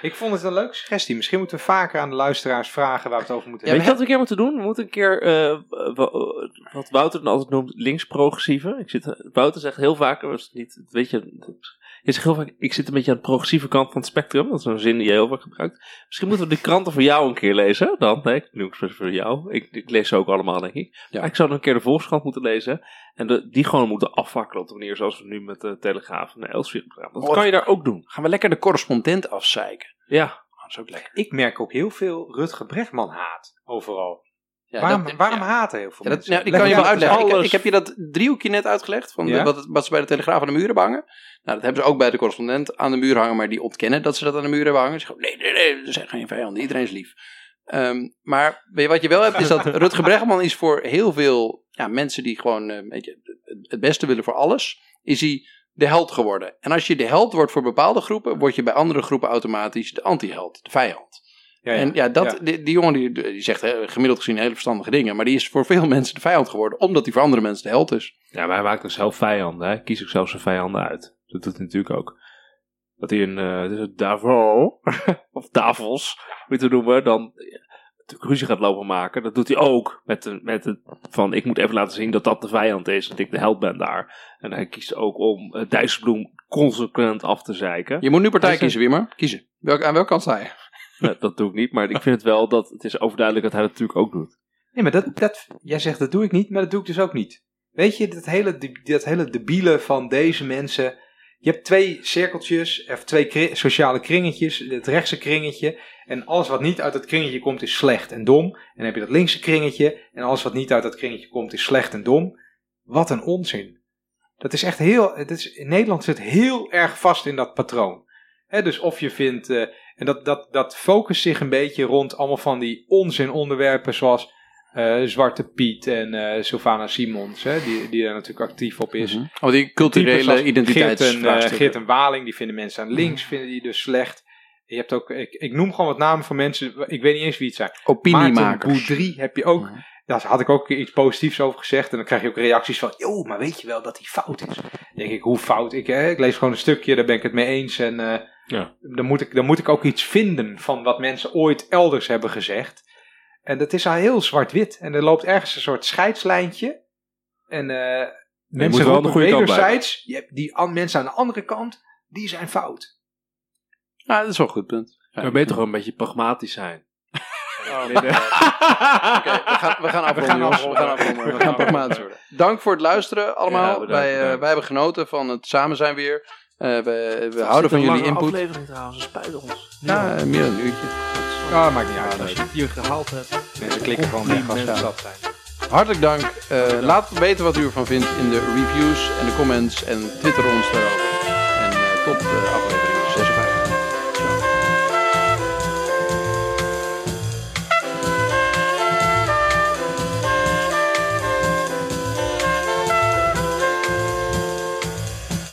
Ik vond het een leuke suggestie. Misschien moeten we vaker aan de luisteraars vragen waar we het over moeten Ja, Weet je hebben. wat we een keer moeten doen? We moeten een keer, eh, wa- wat Wouter dan altijd noemt, links-progressieve. Ik zit, Wouter zegt heel vaak, is niet, weet je, je zegt heel vaak, ik zit een beetje aan de progressieve kant van het spectrum. Dat is een zin die je heel vaak gebruikt. Misschien moeten we de kranten voor jou een keer lezen. Dan, nee, ik noem het voor jou. Ik, ik lees ze ook allemaal, denk ik. Ja. Maar ik zou nog een keer de Volkskrant moeten lezen. En de, die gewoon moeten afvakkelen op de manier zoals we nu met de Telegraaf en de Elsevier hebben gedaan. Dat Oh, kan je daar ook doen. Gaan we lekker de correspondent afzeiken. Ja. Oh, dat is ook lekker. Ik merk ook heel veel Rutger Brechtman haat overal. Ja, waarom dat- waarom ja. haten heel veel Ja, dat, mensen? die Leg kan je wel uit. uitleggen. Ik, alles- ik heb je dat driehoekje net uitgelegd, van de- Ja? wat, het- wat ze bij de Telegraaf aan de muur hebben hangen. Nou, dat hebben ze ook bij de correspondent aan de muur hangen, maar die ontkennen dat ze dat aan de muur hebben hangen. Ze zeggen, nee, nee, nee, er zijn geen vijanden, iedereen is lief. Ehm, maar weet je, wat je wel hebt, is dat Rutger Bregman is voor heel veel ja, mensen die gewoon eh, weet je, het- het beste willen voor alles, is hij de held geworden. En als je de held wordt voor bepaalde groepen, word je bij andere groepen automatisch de anti-held, de vijand. Ja, ja. En ja, dat. Die, die jongen die, die zegt eh, gemiddeld gezien hele verstandige dingen. Maar die is voor veel mensen de vijand geworden. Omdat hij voor andere mensen de held is. Ja, maar hij maakt ook zelf vijanden. Hij kiest ook zelf zijn vijanden uit. Dat doet hij natuurlijk ook. Dat hij een, eh, dus een Davo, of Davos, moet je noemen, dan de ruzie gaat lopen maken. Dat doet hij ook. Met, de, met het van, ik moet even laten zien dat dat de vijand is. Dat ik de held ben daar. En hij kiest ook om uh, Dijsselbloem consequent af te zeiken. Je moet nu partij Hij kiezen, Wimmer. Kiezen. Welk, aan welke kant sta je? Dat doe ik niet, maar ik vind het wel dat het is overduidelijk dat hij dat natuurlijk ook doet. Nee, maar dat, dat, jij zegt dat doe ik niet, maar dat doe ik dus ook niet. Weet je, dat hele, dat hele debiele van deze mensen. Je hebt twee cirkeltjes, of twee sociale kringetjes. Het rechtse kringetje. En alles wat niet uit dat kringetje komt is slecht en dom. En dan heb je dat linkse kringetje. En alles wat niet uit dat kringetje komt is slecht en dom. Wat een onzin. Dat is echt heel. Het is, in Nederland zit heel erg vast in dat patroon. Dus of je vindt. eh, en dat, dat, dat focust zich een beetje rond allemaal van die onzin onderwerpen zoals eh, Zwarte Piet en eh Sylvana Simons, hè, die, die daar natuurlijk actief op is. Oh, die culturele als Geert en, identiteitsvraagstukken. Geert en Waling, die vinden mensen aan links, vinden die dus slecht. Je hebt ook, ik, ik noem gewoon wat namen van mensen, ik weet niet eens wie het zijn. Maarten Opiniemakers. Boudry heb je ook. Mhm. Daar had ik ook iets positiefs over gezegd. En dan krijg je ook reacties van, joh, maar weet je wel dat die fout is? Dan denk ik, hoe fout? Ik, hè, ik lees gewoon een stukje, daar ben ik het mee eens. En Ja. dan, moet ik, dan moet ik ook iets vinden van wat mensen ooit elders hebben gezegd. En dat is al heel zwart-wit. En er loopt ergens een soort scheidslijntje. En eh mensen wel de roepen goede kant wederzijds, je hebt die an- mensen aan de andere kant, die zijn fout. Ja, dat is wel een goed punt. Ja. Maar beter gewoon een beetje pragmatisch zijn. Oké, we gaan, we gaan afronden. We gaan afronden. We gaan pragmatisch worden. Dank voor het luisteren allemaal. Ja, bedankt, wij, eh, wij hebben genoten van het samen zijn weer. Eh, we we houden van jullie input. aflevering trouwens, spijt ons. Ja, meer dan een uurtje. Ja, maakt niet uit. Als je het hier gehaald hebt. mensen klikken gewoon weg als ze Complimenten. zat zijn. Hartelijk dank. Eh, laat weten wat u ervan vindt in de reviews en de comments. En twitter ons daarover. En eh, tot aflevering 56.